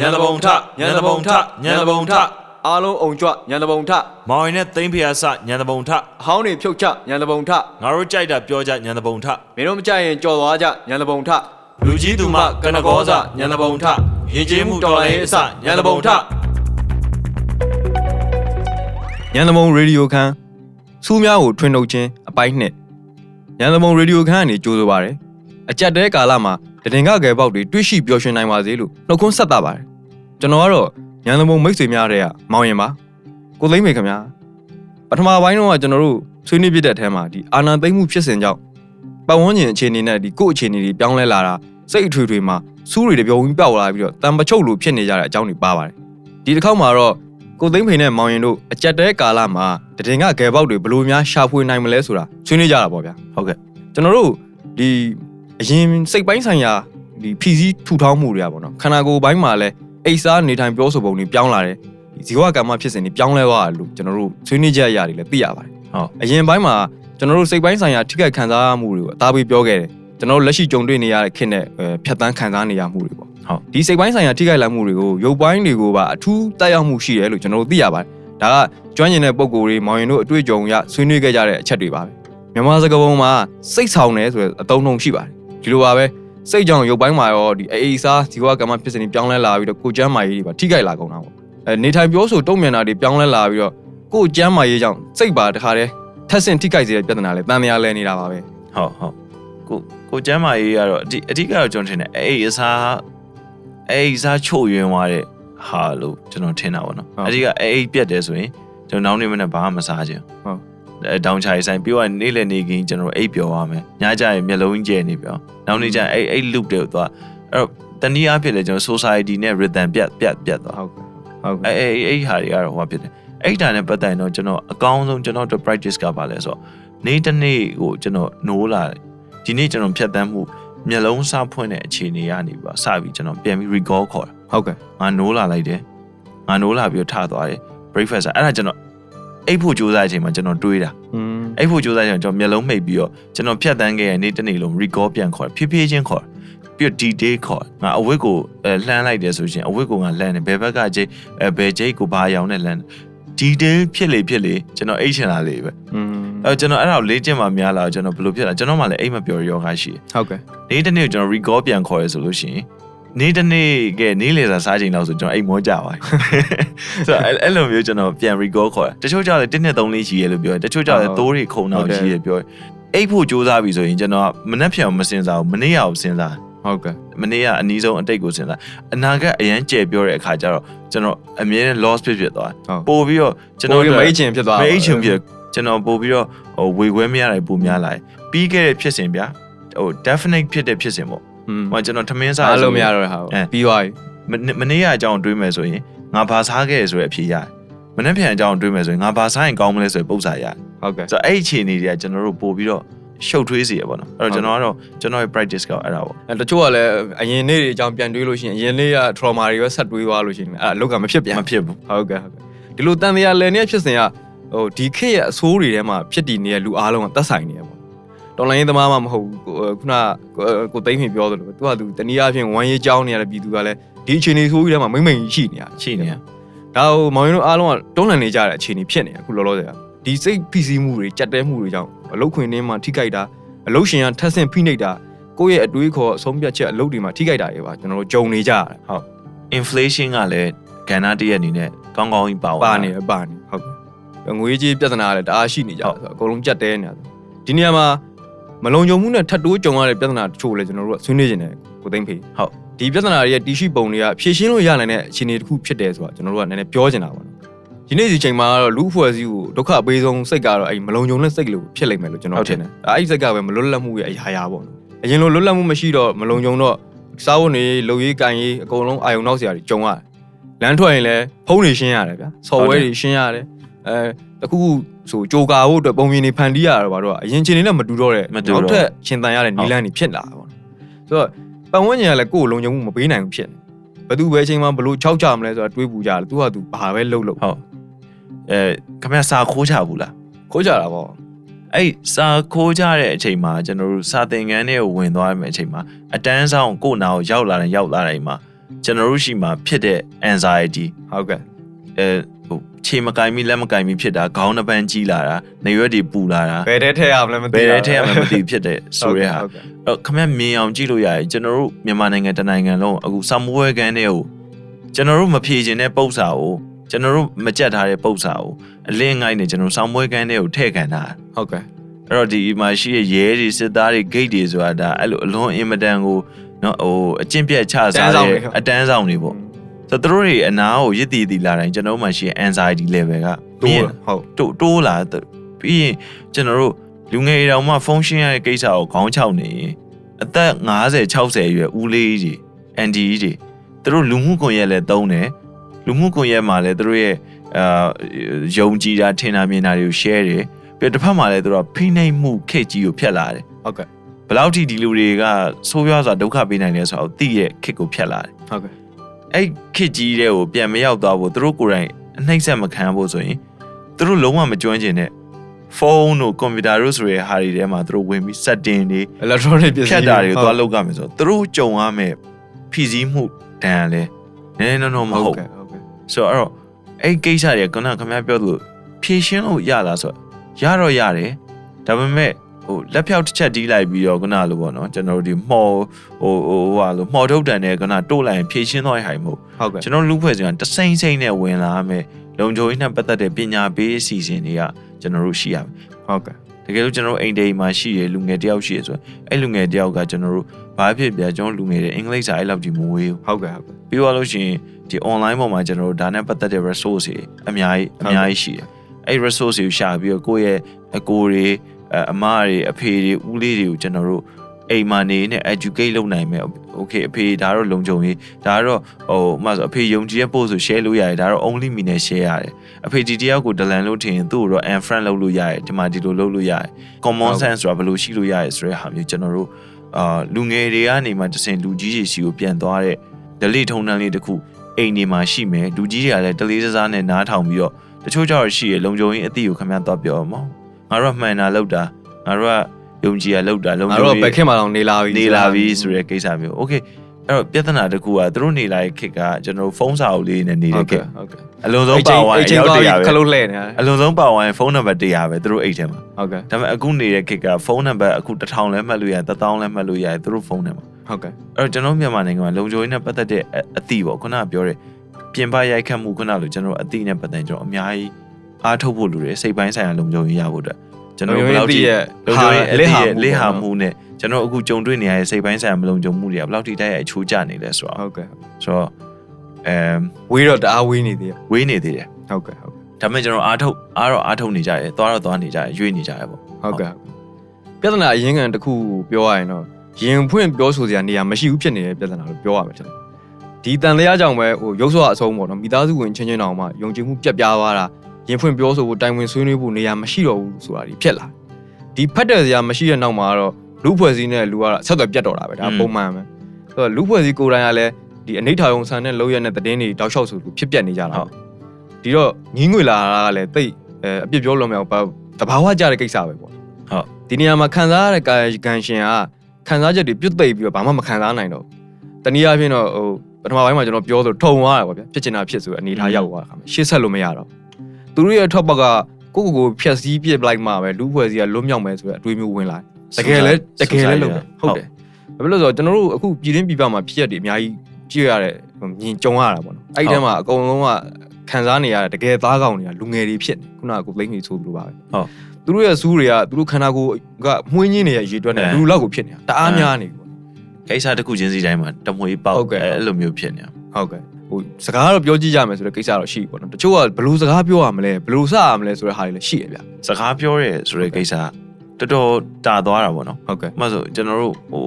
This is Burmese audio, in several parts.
ညံတဘုံထညံတဘုံထညံတဘုံထအားလုံးအုံကြွညံတပုံထမောင်ရင်နဲ့သိမ့်ဖျားစညံတဘုံထအဟောင်းတွေဖြုတ်ချညံတပုံထငါတို့ကြိုက်တာပြောကြညံတဘုံထမင်းတို့မကြိုက်ရင်ကြော်သွားကြညံတပုံထလူကြီးသူမကနကောစညံတဘုံထရင်ကျေးမှုတော်လိုင်းအစညံတဘုံထညံသမုံရေဒီယိုခန်းစူးများကိုထွင်ထုတ်ခြင်းအပိုင်းနှစ်ညံသမုံရေဒီယိုခန်းအနေကြိုးဆိုပါရယ်အကြက်တဲကာလမှာ တည်ငကငယ်ပေါက်တွေတွေ့ရှိပျော်ရွှင်နိုင်ပါစေလို့နှုတ်ခွန်းဆက်တာပါတယ်ကျွန်တော်ကတော့ညံသမုံမိတ်ဆွေများတဲ့ကမောင်ရင်ပါကိုသိမ့်မေခင်ဗျာပထမပိုင်းတော့ကကျွန်တော်တို့ဆွေးနွေးပြတဲ့အထဲမှာဒီအာနာသိမ့်မှုဖြစ်စဉ်ကြောင့်ပတ်ဝန်းကျင်အခြေအနေနဲ့ဒီကိုယ့်အခြေအနေတွေပြောင်းလဲလာတာစိတ်အထွေထွေမှာစူးတွေတပြုံကြီးပြောက်လာပြီးတော့တံပချုပ်လိုဖြစ်နေကြတဲ့အကြောင်းတွေပါပါတယ်ဒီတစ်ခေါက်မှာတော့ကိုသိန်းဖိန်နဲ့မောင်ရင်တို့အကြက်တဲကာလမှာတည်ငါဂယ်ပေါက်တွေဘယ်လို့များရှာဖွေနိုင်မလဲဆိုတာဆွေးနွေးကြတာပေါ့ဗျာဟုတ်ကဲ့ကျွန်တော်တို့ဒီ အရင်စိတ်ပိုင်းဆိုင်ရာဒီဖြီးစည်းထူထောင်မှုတွေကပေါ့နော်ခန္ဓာကိုယ်ပိုင်းမှာလည်းအိတ်စားနေထိုင်ပြောဆိုပုံတွေပြောင်းလာတယ်ဒီဇီဝကမ္မဖြစ်စဉ်တွေပြောင်းလဲသွားတယ်လို့ကျွန်တော်တို့ဆွေးနွေးကြရရတယ်လည်းသိရပါတယ်ဟုတ်အရင်ပိုင်းမှာကျွန်တော်တို့စိတ်ပိုင်းဆိုင်ရာထိခိုက်ခံစားမှုတွေကိုအသားပေးပြောခဲ့တယ်ကျွန်တော်တို့လက်ရှိကြုံတွေ့နေရတဲ့ခေတ်နဲ့အဲဖြတ်တန်းခံစားနေရမှုတွေပေါ့ဟုတ်ဒီစိတ်ပိုင်းဆိုင်ရာထိခိုက်လာမှုတွေကိုရုပ်ပိုင်းတွေကိုပါအထူးတက်ရောက်မှုရှိတယ်လို့ကျွန်တော်တို့သိရပါတယ်ဒါကကျွမ်းကျင်တဲ့ပုံကိုယ်တွေမောင်ရင်တို့အတွေ့အကြုံရဆွေးနွေးခဲ့ကြတဲ့အချက်တွေပါပဲမြန်မာစကားပုံမှာစိတ်ဆောင်တယ်ဆိုတဲ့အသုံးနှုန်းရှိပါတယ် ဒီလိုပါပဲစိတ်ကြောင့်ရုပ်ပိုင်းမှာရောဒီအေးအေးစားဇီဝကမ္မဖြစ်စဉ်တွေပြောင်းလဲလာပြီးတော့ကိုယ်ကျမ်းမာရေးတွေပါထိခိုက်လာကုန်တာပေါ့အဲနေထိုင်ပြောဆိုတုံ့ပြန်တာတွေပြောင်းလဲလာပြီးတော့ကိုယ်ကျမ်းမာရေးကြောင့်စိတ်ပါတခါတည်းထက်ဆင့်ထိခိုက်စေတဲ့ပြဿနာလဲတန်မြာလဲနေတာပါပဲဟုတ်ဟုတ်ကိုကိုကျမ်းမာရေးကတော့အဓိအဓိကတော့ကျွန်တော်ထင်တယ်အဲ့ဒီအစားအဲ့ဒီအစားချို့ယွင်းသွားတဲ့ဟာလို့ကျွန်တော်ထင်တာပေါ့နော်အဓိကအဲ့ဒီပြက်တယ်ဆိုရင်ကျွန်တော်နောက်နေ့မနေ့ဘာမှမစားချင်ဟုတ်အဲ တောင်ချာရေးဆိုင်ပြီးတော့နေ့လည်နေကင်းကျွန်တော်အိပ်ပျော်ရမယ်ညကျရင်မျက်လုံးကြီးကျဲနေပြောနောက်နေ့ကျရင်အဲ့အဲ့ loop တွေကိုသွားအဲ့တော့တနည်းအားဖြင့်လေကျွန်တော် society နဲ့ rhythm ပြတ်ပြတ်ပြတ်သွားဟုတ်ကဲ့ဟုတ်ကဲ့အဲ့အဲ့အဲ့ဟာတွေကတော့ဟိုဖြစ်တယ်အဲ့ဒါနဲ့ပတ်သက်ရင်တော့ကျွန်တော်အကောင်းဆုံးကျွန်တော်တို့ practice ကပါလဲဆိုတော့နေ့တစ်နေ့ကိုကျွန်တော်နိုးလာတယ်ဒီနေ့ကျွန်တော်ဖြတ်တန်းမှုမျက်လုံးစဖွင့်တဲ့အခြေအနေကနေပြီးစပြီးကျွန်တော်ပြန်ပြီး recall ခေါ်တာဟုတ်ကဲ့ငါနိုးလာလိုက်တယ်ငါနိုးလာပြီးတော့ထသွားတယ် breakfast အဲ့ဒါကျွန်တော် အိပ်ဖို့ကြိုးစားချိန်မှာကျွန်တော်တွေးတာအိပ်ဖို့ကြိုးစားချိန်မှာကျွန်တော်မျက်လုံးမှိတ်ပြီးတော့ကျွန်တော်ဖြတ်တန်းခဲ့တဲ့နေ့တစ်နေ့လုံး record ပြန်ခေါ်ဖြည်းဖြည်းချင်းခေါ်ပြီးတော့ D-day ခေါ်ငါအဝတ်ကိုလှမ်းလိုက်တယ်ဆိုရင်အဝတ်ကိုငါလှမ်းတယ်ဘယ်ဘက်ကကျိဘယ်ကျိကိုဘာရောင်နဲ့လှမ်းတယ် detail ဖြစ်လေဖြစ်လေကျွန်တော်အိတ်ချင်လာလေပဲอืมအဲကျွန်တော်အဲ့ဒါကိုလေ့ကျင့်မှများလာကျွန်တော်ဘယ်လိုဖြစ်လာကျွန်တော်မှလည်းအိတ်မပြောယောဂရှိတယ်ဟုတ်ကဲ့နေ့တစ်နေ့ကျွန်တော် record ပြန်ခေါ်ရဆိုလို့ရှိရင် နေ့တစ်နေ့ကနေ့လေစာစားချိန်လောက်ဆိုကျွန်တော်အိတ်မောကြပါပြီဆိုတော့အဲ့အဲ့လိုမျိုးကျွန်တော်ပြန် recall ခေါ်တယ်တချို့ကြောက်တယ်1နဲ့3လေးရှိရဲလို့ပြောတယ်တချို့ကြောက်တယ်သိုးတွေခုံတော့ရှိရဲပြောတယ်အိတ်ဖို့စူးစမ်းပြီဆိုရင်ကျွန်တော်ကမနှက်ဖြန်အောင်မစင်စားဘူးမနေ့ရအောင်စဉ်းစားဟုတ်ကဲ့မနေ့ကအနည်းဆုံးအတိတ်ကိုစဉ်းစားအနာဂတ်အရန်ကြဲပြောတဲ့အခါကျတော့ကျွန်တော်အမြဲတမ်း loss ဖြစ်ဖြစ်သွားတယ်ဟုတ်ပို့ပြီးတော့ကျွန်ကျွန်တော်တော်မိတ်ချင်ဖြစ်သွားမိတ်ချင်ဖြစ်ကျွန်တော်ပို့ပြီးတော့ဟိုဝေခွဲမရတိုင်းပို့များလာတယ်ပြီးခဲ့တဲ့ဖြစ်စဉ်ဗျာဟို definite ဖြစ်တဲ့ဖြစ်စဉ်ပေါ့อืม ဟိုကျွန်တော်ထမင်းစားအားလို့မရတော့တဲ့ဟာအဲပြီးသွားပြီမနေ့မနေ့ကအကြောင်းတွေးမယ်ဆိုရင်ငါဘာစားခဲ့ရဆိုတဲ့အဖြေရတယ်မနေ့ပြန်အကြောင်းတွေးမယ်ဆိုရင်ငါဘာစားရင်ကောင်းမလဲဆိုတဲ့ပုံစံရတယ်ဟုတ်ကဲ့ဆိုတော့အဲ့ဒီအခြေအနေတွေကကျွန်တော်တို့ပို့ပြီးတော့ရှုပ်ထွေးစေရပေါ့နော်အဲ့တော့ကျွန်တော်ကတော့ကျွန်တော်ရဲ့ practice ကအဲ့ဒါပေါ့အဲတချို့ကလည်းအရင်နေ့တွေအကြောင်းပြန်တွေးလို့ရှိရင်အရင်နေ့က trauma တွေပဲဆက်တွေးသွားလို့ရှိရင်အဲ့အလောက်ကမဖြစ်ပြန်မဖြစ်ဘူးဟုတ်ကဲ့ဟုတ်ကဲ့ဒီလိုတန်တရားလည်နေဖြစ်စဉ်ကဟိုဒီခေတ်ရဲ့အဆိုးတွေထဲမှာဖြစ်တည်နေတဲ့လူအားလုံးကသက်ဆိုင်နေရပေါ့ တော်လိုင်းရေးသမားမှမဟုတ်ဘူးကိုခုနကိုကိုသိမ့်ခင်ပြောသလိုပဲသူကသူတနည်းအားဖြင့်ဝမ်းရေးကြောင်းနေရတဲ့ပြည်သူကလည်းဒီအခြေအနေဆိုးကြီးထဲမှာမိမ့်မိန်ကြီးရှိနေရရှိနေရဒါဟိုမောင်ရင်တို့အားလုံးကတွန်းလှန်နေကြတဲ့အခြေအနေဖြစ်နေအခုလောလောဆယ်ကဒီစိတ်ဖိစီးမှုတွေကြက်တဲမှုတွေကြောင့်အလုတ်ခွင်ထဲမှာထိခိုက်တာအလုတ်ရှင်ကထက်ဆင့်ဖိနှိပ်တာကိုယ့်ရဲ့အတွေးခေါ်အဆုံးဖြတ်ချက်အလုတ်တွေမှာထိခိုက်တာတွေပါကျွန်တော်တို့ကြုံနေကြရတယ်ဟုတ် inflation ကလည်းကဏ္ဍတစ်ရက်အနေနဲ့ကောင်းကောင်းကြီးပါဝင်ပါနေတယ်ပါနေဟုတ်ကဲ့ငွေကြီးပြဿနာကလည်းတအားရှိနေကြတယ်ဆိုတော့အကုန်လုံးကြက်တဲနေတာဒီနေရာမှာ မလုံခြုံမှုနဲ့ထပ်တိုးကြုံရတဲ့ပြဿနာတချို့လည်းကျွန်တော်တို့ကဆွေးနွေးနေတယ်ကိုသိမ့်ဖေဟုတ်ဒီပြဿနာတွေရဲ့တီရှိပုံတွေကဖြေရှင်းလို့ရနိုင်တဲ့အခြေအနေတစ်ခုဖြစ်တယ်ဆိုတာကျွန်တော်တို့ကနည်းနည်းပြောချင်တာပါနော်ဒီနေ့ဒီချိန်မှာတော့လူအဖွဲ့အစည်းကိုဒုက္ခအပေးဆုံးစိတ်ကတော့အဲ့မလုံခြုံတဲ့စိတ်လို့ဖြစ်လိမ့်မယ်လို့ကျွန်တော်ထင်တယ်အဲ့ဒီစိတ်ကပဲမလွတ်လပ်မှုရဲ့အရာရာပေါ့နော်အရင်လိုလွတ်လပ်မှုမရှိတော့မလုံခြုံတော့စားဝတ်နေလုံရေးကန်ရေးအကုန်လုံးအာယုံနောက်စရာတွေကြုံရတယ်လမ်းထွက်ရင်လည်းဖုန်းတွေရှင်းရတယ်ဗျာဆော်ဝဲတွေရှင်းရတယ်အဲတခုခု ဆိုကြိုကာဖို့အတွက်ပုံပြင်တွေဖန်တီးရတာပါတော့အရင်ချိန်တွေနဲ့မတူတော့တဲ့နောက်ထပ်ရှင်တန်ရတဲ့နီလန်းတွေဖြစ်လာတာပေါ့ဆိုတော့ပတ်ဝန်းကျင်ကလည်းကိုယ်ကိုလုံခြုံမှုမပေးနိုင်ဘူးဖြစ်နေဘယ်သူပဲအချိန်မှဘလို့ခြောက်ကြမလဲဆိုတာတွေးပူကြတယ်သူကသူဘာပဲလှုပ်လှုပ်ဟုတ်အဲခမရစာခိုးချဘူးလားခိုးကြတာပေါ့အဲ့စာခိုးကြတဲ့အချိန်မှာကျွန်တော်တို့စာသင်ခန်းထဲကိုဝင်သွားတဲ့အချိန်မှာအတန်းဆောင်ကိုယ့်နာကိုရောက်လာတယ်ရောက်လာတိုင်းမှာကျွန်တော်တို့ရှိမှဖြစ်တဲ့ anxiety ဟုတ်ကဲ့အဲဟို ခြေမကင်မိလက်မကင်မိဖြစ်တာခေါင်းတစ်ပန်းကြီးလာတာနေရွက်တွေပူလာတာဘယ်တဲ့ထည့်ရမလဲမသိဘယ်ထဲထည့်ရမှန်းမသိဖြစ်တဲ့ဆိုရဲဟာဟုတ်ကဲ့အဲ့ခမက်မြင်အောင်ကြည့်လို့ရတယ်ကျွန်တော်တို့မြန်မာနိုင်ငံတနိုင်ငံလုံးအခုဆမ်မွေးကန်တွေကိုကျွန်တော်တို့မဖြေခြင်းတဲ့ပု္ပ္ပစာကိုကျွန်တော်တို့မကြက်ထားတဲ့ပု္ပ္ပစာကိုအလင်းငိုင်းနေကျွန်တော်ဆမ်မွေးကန်တွေကိုထည့်ခံတာဟုတ်ကဲ့အဲ့တော့ဒီမှာရှိတဲ့ရဲတွေစစ်သားတွေ gate တွေဆိုတာဒါအဲ့လိုအလွန်အင်မတန်ကိုနော်ဟိုအကျင့်ပြတ်ချစားတဲ့အတန်းဆောင်တွေပေါ့ ဆိုတော့သူတို့တွေအနာကိုရစ်တည်တည်လာတိုင်းကျွန်တော်တို့မှရှိတဲ့ anxiety level ကတိုးမြင့်ဟုတ်တိုးတိုးလာတယ်ပြီးရင်ကျွန်တော်တို့လူငယ်တွေတောင်မှ function ရတဲ့ကိစ္စကိုခေါင်းချောက်နေရင်အသက်50 60အရွယ်ဦးလေးကြီး ND ကြီးတွေသူတို့လူမှုကွန်ရက်လည်းတုံးတယ်လူမှုကွန်ရက်မှာလည်းသူတို့ရဲ့အာယုံကြည်တာထင်တာမြင်တာတွေကို share တယ်ပြီးတော့တစ်ဖက်မှာလည်းသူတို့ကဖိနှိပ်မှုခက်ကြီးကိုဖျက်လာတယ်ဟုတ်ကဲ့ဘယ်လောက်ထိဒီလူတွေကဆိုးရွားစွာဒုက္ခပေးနိုင်လဲဆိုတော့သိရဲ့ခက်ကိုဖျက်လာတယ်ဟုတ်ကဲ့ အဲ့ခစ်ကြီးတဲ့ကိုပြန်မရောက်သွားဖို့သူတို့ကိုယ်တိုင်အနှိမ့်ဆက်မခံဖို့ဆိုရင်သူတို့လုံးဝမကျွမ်းကျင်တဲ့ဖုန်းတို့ကွန်ပျူတာတို့ဆိုတဲ့ဟာတွေထဲမှာသူတို့ဝင်ပြီး setting တွေ electronic ပစ္စည်းဖြတ်တာတွေကိုသွားလုပ်ကြမယ်ဆိုတော့သူတို့ကြုံရမယ်ဖြည့်ဆည်းမှုတန်လဲနည်းနည်းတော့မဟုတ်ကဲ့ဟုတ်ကဲ့ဆိုတော့အဲ့တော့အဲ့ကိစ္စတွေကခုနကခင်ဗျားပြောသလိုဖြည့်ရှင်းလို့ရလားဆိုတော့ရတော့ရတယ်ဒါပေမဲ့ ဟိုလက်ဖြောက်တစ်ချက်တီးလိုက်ပြီးတော့ခုနလိုပေါ့နော်ကျွန်တော်တို့ဒီမှော်ဟိုဟိုဟာလိုမှော်ထုတ်တန်နဲ့ခုနတိုးလိုက်ရင်ဖြည့်ရှင်းတော့ရဟိုင်မဟုတ်ဟုတ်ကဲ့ကျွန်တော်လူဖွဲ့စင်ကတစိမ့်စိမ့်နဲ့ဝင်လာမယ်လုံခြုံရေးနဲ့ပတ်သက်တဲ့ပညာပေးအစီအစဉ်တွေကကျွန်တော်တို့ရှိရမယ်ဟုတ်ကဲ့တကယ်လို့ကျွန်တော်တို့အိမ်တိမ်မှာရှိရလူငယ်တယောက်ရှိရဆိုရင်အဲ့လူငယ်တယောက်ကကျွန်တော်တို့ဘာဖြစ်ပြကျွန်တော်လူငယ်တွေအင်္ဂလိပ်စာအဲ့လောက်ကြီးမဝေးဘူးဟုတ်ကဲ့ဟုတ်ကဲ့ပြီးတော့လို့ရှိရင်ဒီ online ပေါ်မှာကျွန်တော်တို့ဒါနဲ့ပတ်သက်တဲ့ resource တွေအများကြီးအများကြီးရှိတယ်အဲ့ resource တွေကိုရှာပြီးတော့ကိုယ့်ရဲ့အကိုတွေ အအမတွေအဖေတွေဦးလေးတွေကိုကျွန်တော်တို့အိမ်မှာနေနဲ့ educate လုပ်နိုင်မယ် okay အဖေဒါတော့လုံခြုံရေးဒါတော့ဟိုမှဆိုအဖေယုံကြည်ရဲ့ post ဆို share လုပ်ရတယ်ဒါတော့ only me နဲ့ share ရတယ်အဖေဒီတယောက်ကိုဒလန်လို့ထင်ရင်သူ့ကိုတော့ unfriend လုပ်လို့ရတယ်ဒီမှာဒီလိုလုပ်လို့ရတယ် common sense ဆိုတာဘယ်လိုရှိလို့ရတယ်ဆိုတဲ့ဟာမျိုးကျွန်တော်တို့အာလူငယ်တွေကနေမှတစင်လူကြီးတွေစီကိုပြန်သွားတဲ့ဒလိထုံနှန်းလေးတစ်ခုအိမ်နေမှာရှိမယ်လူကြီးတွေကလည်းတလေးစားစားနဲ့နားထောင်ပြီးတော့တချို့ကြောင့်ရှိရလုံခြုံရေးအသည့်ကိုခင်ဗျားတော့ပြောမှာ ငါတို့ကမှန်တာလောက်တာငါတို့ကယုံကြည်ရလောက်တာလုံ ငါ ခြုံ တို့က ရေး ဘက်ခင်မှာတော့နေလာပြီ နေလာပြီဆိုတဲ့ကိစ္စမျိုးโอเคအဲ့တော့ပြဿနာတစ်ခုကသူတို့နေလာတဲ့ခေတ်ကကျွန်တော်တို့ဖုန်းစာအုပ်လေးနဲ့နေ ဟု တဲ့ တ် ခေ ကဲ့ တ် ဟုတ်ကဲ့ အလုံးစုံပါဝိုင်း အဲ့ချိန် ရောက် သွား တ ပြီ ရပဲ ခလုတ်လှဲနေတာ အလုံးစုံပါဝိုင်းဖုန်းနံပါတ်100ပဲသူတို့အိတ်ထဲမှာ ဟုတ်ကဲ့ ဒါပေမဲ့အခုနေတဲ့ခေတ်ကဖုန်းနံပါတ်အခု1000လဲမှတ်လို့ရတယ်1000လဲမှတ်လို့ရတယ်သူတို့ဖုန်းထဲမှာ ဟုတ်ကဲ့ အဲ့တော့ကျွန်တော်မြန်မာနိုင်ငံမှာလုံခြုံရေးနဲ့ပတ်သက်တဲ့အအသည့်ပေါ့ခုနကပြောတဲ့ပြင်ပရိုက်ခတ်မှုခုနလိုကျွန်တော်တို့အသည့်နဲ့ပတ်သက်ကျွန်တော်အများကြီး အားထုတ်ဖို့လိုတယ်စိတ်ပိုင်းဆိုင်ရာလုံခြုံရေးရဖို့အတွက်ကျွန်တော်တို့ဘယ်လောက်ထိလုံခြုံရေးအသည့်ရဲ့လက်ဟာမှုနဲ့ကျွန်တော်အခုကြုံတွေ့နေရတဲ့စိတ်ပိုင်းဆိုင်ရာမလုံခြုံမှုတွေကဘယ်လောက်ထိတိုက်ရိုက်အချိုးကျနေလဲဆိုတော့ဟုတ်ကဲ့ဆိုတော့အမ်ဝေးတော့တအားဝေးနေသေးတယ်ဝေးနေသေးတယ်ဟုတ်ကဲ့ဟုတ်ကဲ့ဒါပေမဲ့ကျွန်တော်အားထုတ်အားတော့အားထုတ်နေကြတယ်သွားတော့သွားနေကြတယ်ရွေးနေကြတယ်ပေါ့ဟုတ်ကဲ့ပြဿနာအရင်းခံတစ်ခုပြောရရင်တော့ရင်ဖွင့်ပြောဆိုစရာနေရာမရှိဘူးဖြစ်နေတဲ့ပြဿနာလို့ပြောရမှာဖြစ်တယ်ဒီတန်လျားကြောင့်ပဲဟိုရုပ်စွာအဆုံးပေါ့နော်မိသားစုဝင်ချင်းချင်းတောင်မှယုံကြည်မှုပြတ်ပြားသွားတာ ရင်ဖွင့်ပြောဆိုဖို့တိုင်ဝင်ဆွေးနွေးဖို့နေရာမရှိတော့ဘူးဆိုတာဒီဖြစ်လာဒီဖတ်တဲ့စရာမရှိတဲ့နောက်မှာတော့လူဖွဲ့စည်းနဲ့လူကတော့ဆက်သွယ်ပြတ်တော့တာပဲဒါပုံမှန်ပဲဆိုတော့လူဖွဲ့စည်းကိုယ်တိုင်ကလည်းဒီအနိဋ္ဌာယုံဆန်တဲ့လောက်ရတဲ့သတင်းတွေတောက်လျှောက်ဆိုလို့ဖြစ်ပြနေကြတာဟုတ်ဒီတော့ညီးငွေလာတာကလည်းတိတ်အဲအပြစ်ပြောလို့မရဘူးဘာတဘာဝကြတဲ့ကိစ္စပဲပေါ့ဟုတ်ဒီနေရာမှာခံစားရတဲ့ကာယကံရှင်ကခံစားချက်တွေပြတ်သိပ်ပြီးတော့ဘာမှမခံစားနိုင်တော့ဘူးတနည်းအားဖြင့်တော့ဟိုပထမပိုင်းမှာကျွန်တော်ပြောဆိုထုံသွားတာပေါ့ဗျာဖြစ်ချင်တာဖြစ်ဆိုအနေထားရောက်သွားတာခါမှာရှေ့ဆက်လို့မရတော့ဘူး သူတို့ရဲ့ထွက်ပေါက်ကကိုကိုကိုဖြက်စီးပြစ်လိုက်မှပဲလူဖွဲ့စည်းကလွတ်မြောက်မယ်ဆိုတဲ့အတွေးမျိုးဝင်လာတယ်တကယ်လဲတကယ်လဲလို့ဟုတ်တယ်ဘာဖြစ်လို့လဲဆိုတော့ကျွန်တော်တို့အခုပြည်တွင်းပြည်ပမှာဖြစ်ရတဲ့အများကြီးကြည့်ရတဲ့မြင်ကြုံရတာပေါ့နော်အဲ့ဒီထဲမှာအကုန်လုံးကခံစားနေရတဲ့တကယ်သားကောင်တွေကလူငယ်တွေဖြစ်နေခုနကကိုလိမ့်ကြီးဆိုသလိုပါပဲဟုတ်သူတို့ရဲ့စူးတွေကသူတို့ခန္ဓာကိုယ်ကမှွှင်းကြီးနေရဲ့ရေတွက်နေအဲလူလောက်ကိုဖြစ်နေတာတအားများနေပြီပေါ့ကိစ္စတစ်ခုချင်းစီတိုင်းမှာတမွေပေါက်ဟုတ်ကဲ့အဲ့လိုမျိုးဖြစ်နေတာဟုတ်ကဲ့ ဟိုစကားတော့ပြောကြည့်ကြမယ်ဆိုတဲ့ကိစ္စတော့ရှိပြီပေါ့နော်တချို့ကဘယ်လိုစကားပြောရမလဲဘယ်လိုစရမလဲဆိုတဲ့ဟာတွေလည်းရှိရဗျ စကားပြောရဲဆိုတဲ့ကိစ္စတော်တော်တာသွားတာပေါ့နော် ဟုတ်ကဲ့ ဥပမာဆိုကျွန်တော်တို့ဟို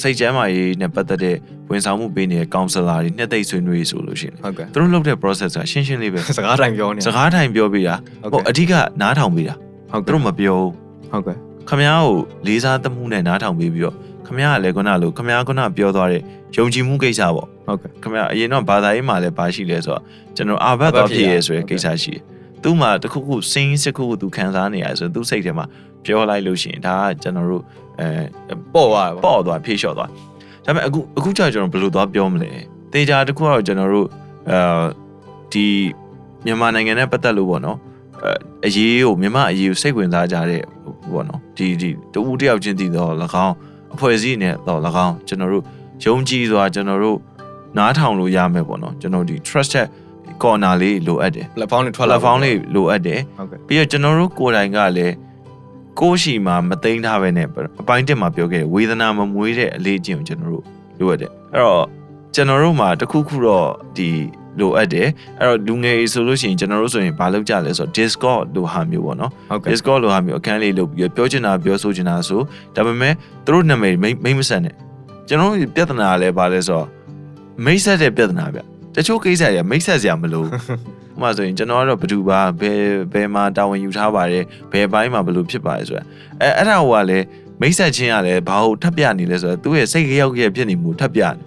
စိတ်ကျမ်းမာရေးနဲ့ပတ်သက်တဲ့ဝန်ဆောင်မှုပေးနေတဲ့ counselor တွေနှစ်သိမ့်ဆွေးနွေးဆိုလို့ရှိရင် ဟုတ်ကဲ့ သူတို့လုပ်တဲ့ process ကရှင်းရှင်းလေးပဲ စကားတိုင်းပြောနေ စကားထိုင်ပြောပေးတာ ဟုတ် ဟို ကဲ့ အဓိကနားထောင်ပေးတာ ဟုတ် သူ ကဲ့ တို့မပြောဘူး ဟုတ်ကဲ့ ခမ ्या ကိုလေးစားသမှုနဲ့နားထောင်ပေးပြီးတော့ခမ ्या ကလည်းခုနလိုခမ ्या ခုနပြောသွားတဲ့ယုံကြည်မှုကိစ္စပေါ့ ဟုတ်ကဲ့ခမ ्या အရင်တော့ဘာသာရေးမှာလည်းပါရှိလဲဆိုတော့ကျွန်တော်အာဘတ်သွားဖြစ်ရဲဆိုတဲ့ကိစ္စရှိတယ်သူ့မှာတစ်ခုခုစင်းစစ်ခုခုသူခံစားနေရဆိုသူ့စိတ်ထဲမှာပြောလိုက်လို့ရှိရင်ဒါကကျွန်တော်တို့အဲပေါ့သွားတယ်ပေါ့ပေါ့သွားဖြေလျှော့သွားဒါပေမဲ့အခုအခုကြာကျွန်တော်ဘယ်လိုသွားပြောမလဲတေချာတစ်ခုကတော့ကျွန်တော်တို့အဲဒီမြန်မာနိုင်ငံနဲ့ပတ်သက်လို့ပေါ့နော်အဲအရေးကိုမြန်မာအရေးကိုစိတ်ဝင်စားကြတဲ့ပေါ့နော်ဒီဒီတဦးတယောက်ချင်းတည်တော့၎င်းအဖွဲ့အစည်းနဲ့တော့၎င်းကျွန်တော်တို့ယုံကြည်စွာကျွန်တော်တို့ နားထောင်လို့ရမယ်ပေါ့နော်ကျွန်တော်ဒီ trusted corner လေးလိုအပ်တယ် platform တွေထွက်လာ platform လေးလိုအပ်တယ်ဟုတ်ကဲ့ပြီးတော့ကျွန်တော်တို့ကိုယ်တိုင်ကလည်းကိုယ့်ရှိမှာမသိမ်းထားပဲနဲ့အပိုင်းတက်မှာပြောခဲ့တယ်ဝေဒနာမမွေးတဲ့အလေးအကျင့်ကိုကျွန်တော်တို့လိုအပ်တယ်အဲ့တော့ကျွန်တော်တို့မှာတစ်ခုခုတော့ဒီလိုအပ်တယ်အဲ့တော့လူငယ်ဆိုလို့ရှိရင်ကျွန်တော်တို့ဆိုရင်ဘာလုပ်ကြလဲဆိုတော့ Discord လိုဟာမျိုးပေါ့နော်ဟုတ်ကဲ့ Discord လိုဟာမျိုးအခန်းလေးလုပ်ပြီးတော့ပြောချင်တာပြောဆိုချင်တာဆိုဒါပေမဲ့သူတို့နာမည်မိတ်မိတ်မဆက်နဲ့ကျွန်တော်တို့ပြဿနာလည်းဘာလဲဆိုတော့ မိတ်ဆက်တဲ့ပြဿနာဗျတချို့ကိစ္စတွေကမိတ်ဆက်စရာမလိုဘူးဥပမာဆိုရင်ကျွန်တော်ကတော့ဘယ်သူပါဘယ်ဘယ်မှာတာဝန်ယူထားပါတယ်ဘယ်ဘိုင်းမှာဘယ်လိုဖြစ်ပါလဲဆိုတာအဲအဲ့ဒါဟိုကလည်းမိတ်ဆက်ချင်းကလည်းဘာလို့ထပ်ပြနေလဲဆိုတော့သူ့ရဲ့စိတ်ကြောက်ရဲ့ဖြစ်နေမှုထပ်ပြနေ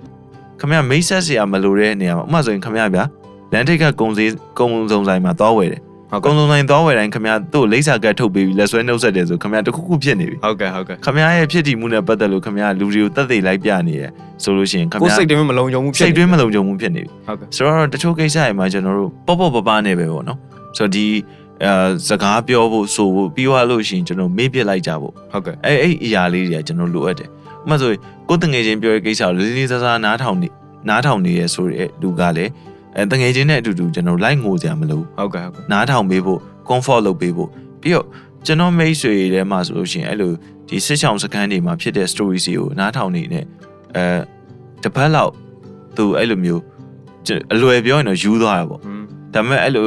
ခမရမိတ်ဆက်စရာမလိုတဲ့နေရာမှာဥပမာဆိုရင်ခမရဗျာလန်ထိတ်ကကုံစည်းကုံစုံဆိုင်မှာသွားဝယ်တယ် ဟုတ်ကုံကဲ့စုံဆိုင်သွားဝယ်တိုင်းခမရသူ့ကိုလိမ့်စာကတ်ထုတ်ပေးပြီးလက်ဆွဲနှုတ်ဆက်တယ်ဆိုခမရတခုခုဖြစ်နေပြီဟုတ်ကဲ့ဟုတ်ကဲ့ခမရရဲ့ဖြစ်တည်မှုနဲ့ပတ်သက်လို့ခမရလူတွေကိုတတ်သိလိုက်ပြနေရဆိုလို့ရှိရင်ခမကိုရယ်စိတ်တွေမလုံးကြုံမှုဖြစ်စိတ်တွင်းမလုံခြုံမှုဖြစ်နေပြီဟုတ်ကဲ့ဆိုတော့တချို့ကိစ္စတွေမှာကျွန်တော်တို့ပေါ့ပေါ့ပပနဲ့ပဲပေါ့နော်ဆိုတော့ဒီအဲစကားပြောဖို့ဆိုဖို့ပြီးသွားလို့ရှိရင်ကျွန်တော်မေ့ပြစ်လိုက်ကြဖို့ဟုတ်ကဲ့အဲအဲ့အရာလေးတွေကကျွန်တော်လိုအပ်တယ်ဥပမာဆိုရင်ကိုယ်တငယ်ချင်းပြောတဲ့ကိစ္စကိုလေးလေးစားစားနားထောင်နေနားထောင်နေရဆိုတဲ့လူကလည်း အဲတငယ်ချင်းနဲ့အတူတူကျွန်တော်လိုက်ငိုကြမလို့ဟုတ်ကဲ့ဟုတ်ကဲ့နားထောင်ပေးဖို့ comfort လုပ်ပေးဖို့ပြီးတော့ကျွန်တော်မိတ်ဆွေတွေထဲမှာဆိုလို့ရှိရင်အဲ့လိုဒီစစ်ဆောင်စခန်းတွေမှာဖြစ်တဲ့ story စီကိုနားထောင်နေနဲ့အဲတစ်ပတ်လောက်သူအဲ့လိုမျိုးကျွန်အလွယ်ပြောရင်တော့ယူသွားတာပေါ့อืมဒါပေမဲ့အဲ့လို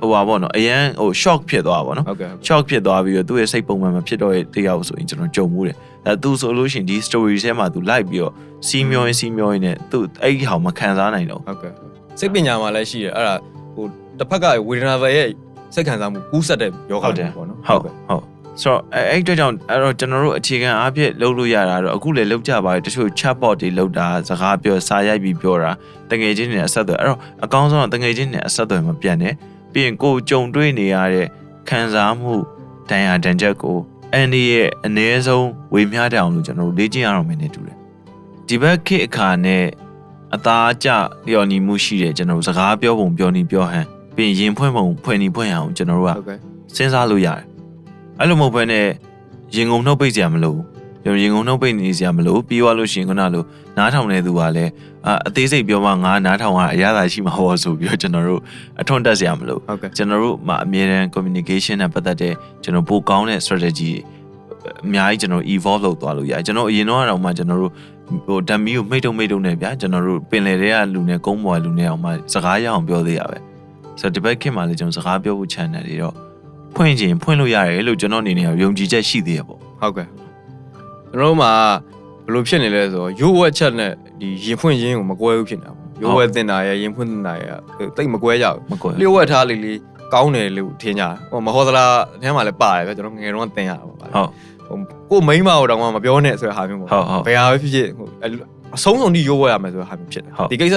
ဟိုပါပေါ့နော်အရန်ဟို shock ဖြစ်သွားတာပေါ့နော်ဟုတ်ကဲ့ဟုတ်ကဲ့ shock ဖြစ်သွားပြီးတော့သူ့ရဲ့စိတ်ပုံမှန်မဖြစ်တော့တဲ့တရားဆိုရင်ကျွန်တော်ကြုံမှုတယ်ဒါသူဆိုလို့ရှိရင်ဒီ story ထဲမှာသူလိုက်ပြီးတော့စီးမျောရင်းစီးမျောရင်းနဲ့သူအဲ့ဒီဟာကိုမခံစားနိုင်တော့ဟုတ်ကဲ့ စိတ်ပညာမှာလည်းရှိတယ်အဲ့ဒါဟိုတစ်ဖက်ကဝေဒနာတွေရဲ့စိတ်ခံစားမှုကူးဆက်တဲ့ယောဂပေါ့နော်ဟုတ်ဟုတ်ဆိုတော့အဲ့အဲ့အတွက်ကြောင့်အဲ့တော့ကျွန်တော်တို့အခြေခံအားဖြင့်လုပ်လို့ရတာတော့အခုလည်းလုပ်ကြပါတယ်တချို့ chatbot တွေလုပ်တာစကားပြောစာရိုက်ပြီးပြောတာတငယ်ချင်းတွေနဲ့အဆက်အသွယ်အဲ့တော့အကောင်းဆုံးကတငယ်ချင်းတွေနဲ့အဆက်အသွယ်မပြတ်နဲ့ပြီးရင်ကိုယ်ကြုံတွေ့နေရတဲ့ခံစားမှုဒဏ်ရာဒဏ်ချက်ကိုအန်ဒီရဲ့အ ਨੇ ဆုံးဝေမျှတဲ့အောင်လို့ကျွန်တော်တို့လေ့ကျင့်ရအောင်မယ်နဲ့တူတယ်ဒီဘက်ခေတ်အခါနဲ့ အသားကျလျော်ညီမှုရှိတဲ့ကျွန်တော်တို့စကားပြောပုံပြောနေပြောဟန်ပြီးရင်ရင်ဖွင့်ပုံဖွင့်နေဖွင့်ရအောင်ကျွန်တော်တို့ကဟုတ်ကဲ့စဉ်းစားလို့ရတယ်အဲ့လိုမဟုတ်ဘဲနဲ့ရင်ကုန်နှုတ်ပိတ်စရာမလိုဘူးကျွန်တော်ရင်ကုန်နှုတ်ပိတ်နေစရာမလိုဘူးပြီးသွားလို့ရှိရင်ခုနလိုနားထောင်နေသူကလည်းအာအသေးစိတ်ပြောမှငါနားထောင်ရအရသာရှိမှာဟောဆိုပြီးတော့ကျွန်တော်တို့အထွန်းတက်စရာမလိုဟုတ်ကဲ့ကျွန်တော်တို့မှာအမြဲတမ်း communication နဲ့ပတ်သက်တဲ့ကျွန်တော်ပိုကောင်းတဲ့ strategy အများကြီးကျွန်တော် evolve လုပ်သွားလို့ရတယ်ကျွန်တော်အရင်တော့တော့မှကျွန်တော်တို့ ဟိုဓာတ်မီကိုမိတ်တုံမိတ်တုံနဲ့ဗျာကျွန်တော်တို့ပင်လယ်ထဲကလူနဲ့ကုန်းပေါ်ကလူနဲ့အောင်မှစကားရအောင်ပြောသေးရပဲဆိုတော့ဒီဘက်ခင်မှာလည်းကျွန်တော်စကားပြောဖို့ channel တွေတော့ဖွင့်ခြင်းဖွင့်လို့ရတယ်လို့ကျွန်တော်အနေနဲ့ယုံကြည်ချက်ရှိသေးရပေါ့ဟုတ်ကဲ့ကျွန်တော်တို့မှာဘယ်လိုဖြစ်နေလဲဆိုတော့ရိုးဝက်ချက်နဲ့ဒီရင်ဖွင့်ရင်းကိုမကွဲဘူးဖြစ်နေတာပေါ့ရိုးဝက်တင်တာရရင်ဖွင့်တင်တာရတိတ်မကွဲကြဘူးမကွယ်လျှို့ဝက်ထားလေးလေးကောင်းတယ်လို့ထင်ကြဟိုမဟောသလားအထဲမှာလည်းပါတယ်ဗျကျွန်တော်ငယ်ငယ်တုန်းကတင်ရတာပေါ့ဗျဟုတ်ဟို ကိုမိန်းမကိုတောင်မှမပြောနဲ့ဆိုတဲ့ဟာမျိုးပေါ့ဟုတ်ဟုတ်ဘယ်ဟာပဲဖြစ်ဖြစ်ဟိုအဲ့လိုအဆုံးစုံဒီရိုးဝက်ရမယ်ဆိုတဲ့ဟာမျိုးဖြစ်တယ်ဟုတ်ဒီကိစ္စ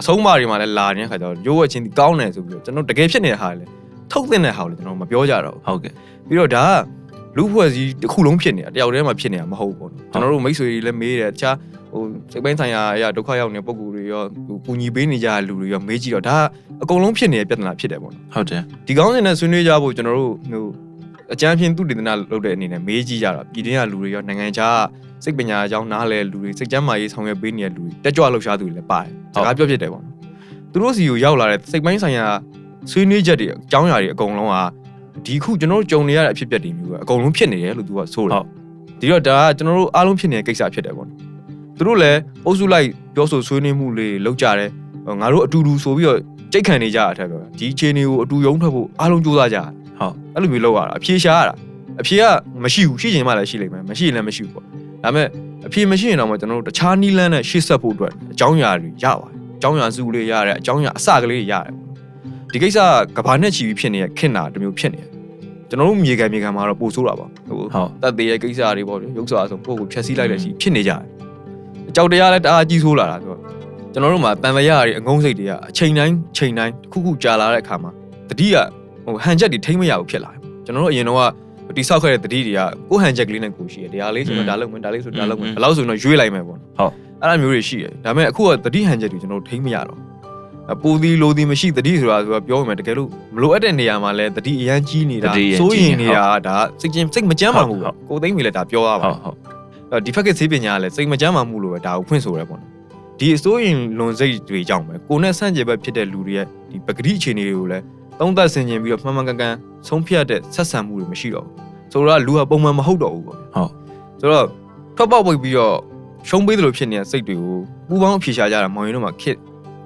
အဆုံးမတွေမှာလည်းလာနေတဲ့ခါကျတော့ရိုးဝက်ချင်းဒီကောင်းတယ်ဆိုပြီးတော့ကျွန်တော်တကယ်ဖြစ်နေတဲ့ဟာလည်းထုတ်တဲ့ဟာကိုလည်းကျွန်တော်မပြောကြတော့ဘူးဟုတ်ကဲ့ပြီးတော့ဒါကလူဖွဲ့စည်းတစ်ခုလုံးဖြစ်နေတာတယောက်တည်းမှာဖြစ်နေတာမဟုတ်ဘူးပေါ့နော်ကျွန်တော်တို့မိတ်ဆွေတွေလည်းမေးတယ်တခြားဟိုစိတ်ပိုင်းဆိုင်ရာအရာဒုက္ခရောက်နေတဲ့ပုံကိုယ်တွေရောဟိုကူညီပေးနေကြတဲ့လူတွေရောမေးကြည့်တော့ဒါကအကုန်လုံးဖြစ်နေတဲ့ပြဿနာဖြစ်တယ်ပေါ့နော်ဟုတ်တယ်ဒီကောင်းစင်နဲ့ဆွေးနွေးကြဖို့ကျွန်တော်တို့ဟို အကြမ်းဖျင်းသူတည်တနာလုပ်တဲ့အနေနဲ့မေးကြည့်ကြတာပြည်တွင်းကလူတွေရောနိုင်ငံခြားကစိတ်ပညာအကြောင်းနားလဲလူတွေစိတ်ကျန်းမာရေးဆောင်ရွက်ပေးနေတဲ့လူတွေတက်ကြွလှုပ်ရှားသူတွေလည်းပါတယ်စကားပြောဖြစ်တယ်ပေါ့နော်သူတို့စီကိုရောက်လာတဲ့စိတ်ပိုင်းဆိုင်ရာဆွေးနွေးချက်တွေအကြောင်းအရာတွေအကုန်လုံးကဒီခုကျွန်တော်တို့ကြုံနေရတဲ့အဖြစ်အပျက်တွေမျိုးပဲအကုန်လုံးဖြစ်နေတယ်လို့သူကဆိုတယ်ဒီတော့ဒါကကျွန်တော်တို့အားလုံးဖြစ်နေတဲ့ကိစ္စဖြစ်တယ်ပေါ့နော်သူတို့လည်းအုပ်စုလိုက်ပြောဆိုဆွေးနွေးမှုလေးလုပ်ကြတယ်ငါတို့အတူတူဆိုပြီးတော့ကြိတ်ခံနေကြတာထက်ပဲဒီအခြေအနေကိုအတူယုံထွက်ဖို့အားလုံးကြိုးစားကြတယ် ဟုတ်အဲ့လိုမျိုးလောက်ရတာအဖြေရှာရတာအဖြေကမရှိဘူးရှိချင်မှလည်းရှိလိမ့်မယ်မရှိရင်လည်းမရှိဘူးပေါ့ဒါပေမဲ့အဖြေမရှိရင်တော့မှကျွန်တော်တို့တခြားနီးလန်းနဲ့ရှေ့ဆက်ဖို့အတွက်အကြောင်းအရာတွေရပါတယ်အကြောင်းအရာစုလေးရတယ်အကြောင်းအရာအစကလေးတွေရတယ်ဒီကိစ္စကကဘာနဲ့ချီပြီးဖြစ်နေတဲ့ခင်တာတစ်မျိုးဖြစ်နေတယ်ကျွန်တော်တို့မြေကန်မြေကန်မှာတော့ပို့ဆိုးတာပါဟိုဟုတ်တက်သေးရဲ့ကိစ္စတွေပေါ့လေရုပ်စွာဆိုကိုယ့်ကိုဖြတ်စည်းလိုက်တဲ့ရှိဖြစ်နေကြတယ်အကြောက်တရားလည်းတအားကြီးဆိုးလာတာဆိုတော့ကျွန်တော်တို့မှာတန်လျာတွေအငုံစိတ်တွေကအချိန်တိုင်းချိန်တိုင်းတစ်ခုခုကြာလာတဲ့အခါမှာတတိယ ဟိုဟန်ချက်တွေထိမ့်မရဘူးဖြစ်လာတယ်ကျွန်တော်တို့အရင်တော့ကတိဆောက်ခဲ့တဲ့တတိတွေကကိုယ်ဟန်ချက်ကလေးနဲ့ကိုရှိတယ်တရားလေးဆိုတော့ဒါလုပ်မယ်ဒါလေးဆိုဒါလုပ်မယ်ဘယ်လောက်ဆိုရင်တော့ရွေးလိုက်မယ်ပေါ့နော်အဲ့လိုမျိုးတွေရှိတယ်ဒါပေမဲ့အခုကတတိဟန်ချက်တွေကျွန်တော်တို့ထိမ့်မရတော့အပူသီလိုသီမရှိတတိဆိုတာဆိုတာပြောရင်တကယ်လို့မလိုအပ်တဲ့နေရာမှာလဲတတိအရန်ကြီးနေတာစိုးရင်နေတာဒါစိတ်ချင်းစိတ်မကြမ်းပါဘူးကိုသိမ့်ပြီလဲဒါပြောရပါဟုတ်ဟုတ်အဲ့ဒီဖက်ကဆေးပညာကလည်းစိတ်မကြမ်းမှမှုလို့ပဲဒါကိုဖွင့်ဆိုရဲပေါ့နော်ဒီအစိုးရင်လွန်စိတ်တွေကြောင့်ပဲကိုနဲ့ဆန့်ကျင်ဘက်ဖြစ်တဲ့လူတွေရဲ့ဒီပဂတိအခြေအနေတွေကိုလည်း သုံးသပ်ဆင်ခြင်ပြီးတော့မှန်မှန်ကန်ကန်ဆုံးဖြတ်တဲ့ဆက်ဆံမှုတွေမရှိတော့ဘူးဆိုတော့လူကပုံမှန်မဟုတ်တော့ဘူးပေါ့ဟုတ်ဆိုတော့ထွက်ပေါက်ပိတ်ပြီးတော့ရှုံးပေးသလိုဖြစ်နေတဲ့စိတ်တွေကိုပူပေါင်းအဖြေရှာကြတာမောင်ရင်တို့မှာခစ်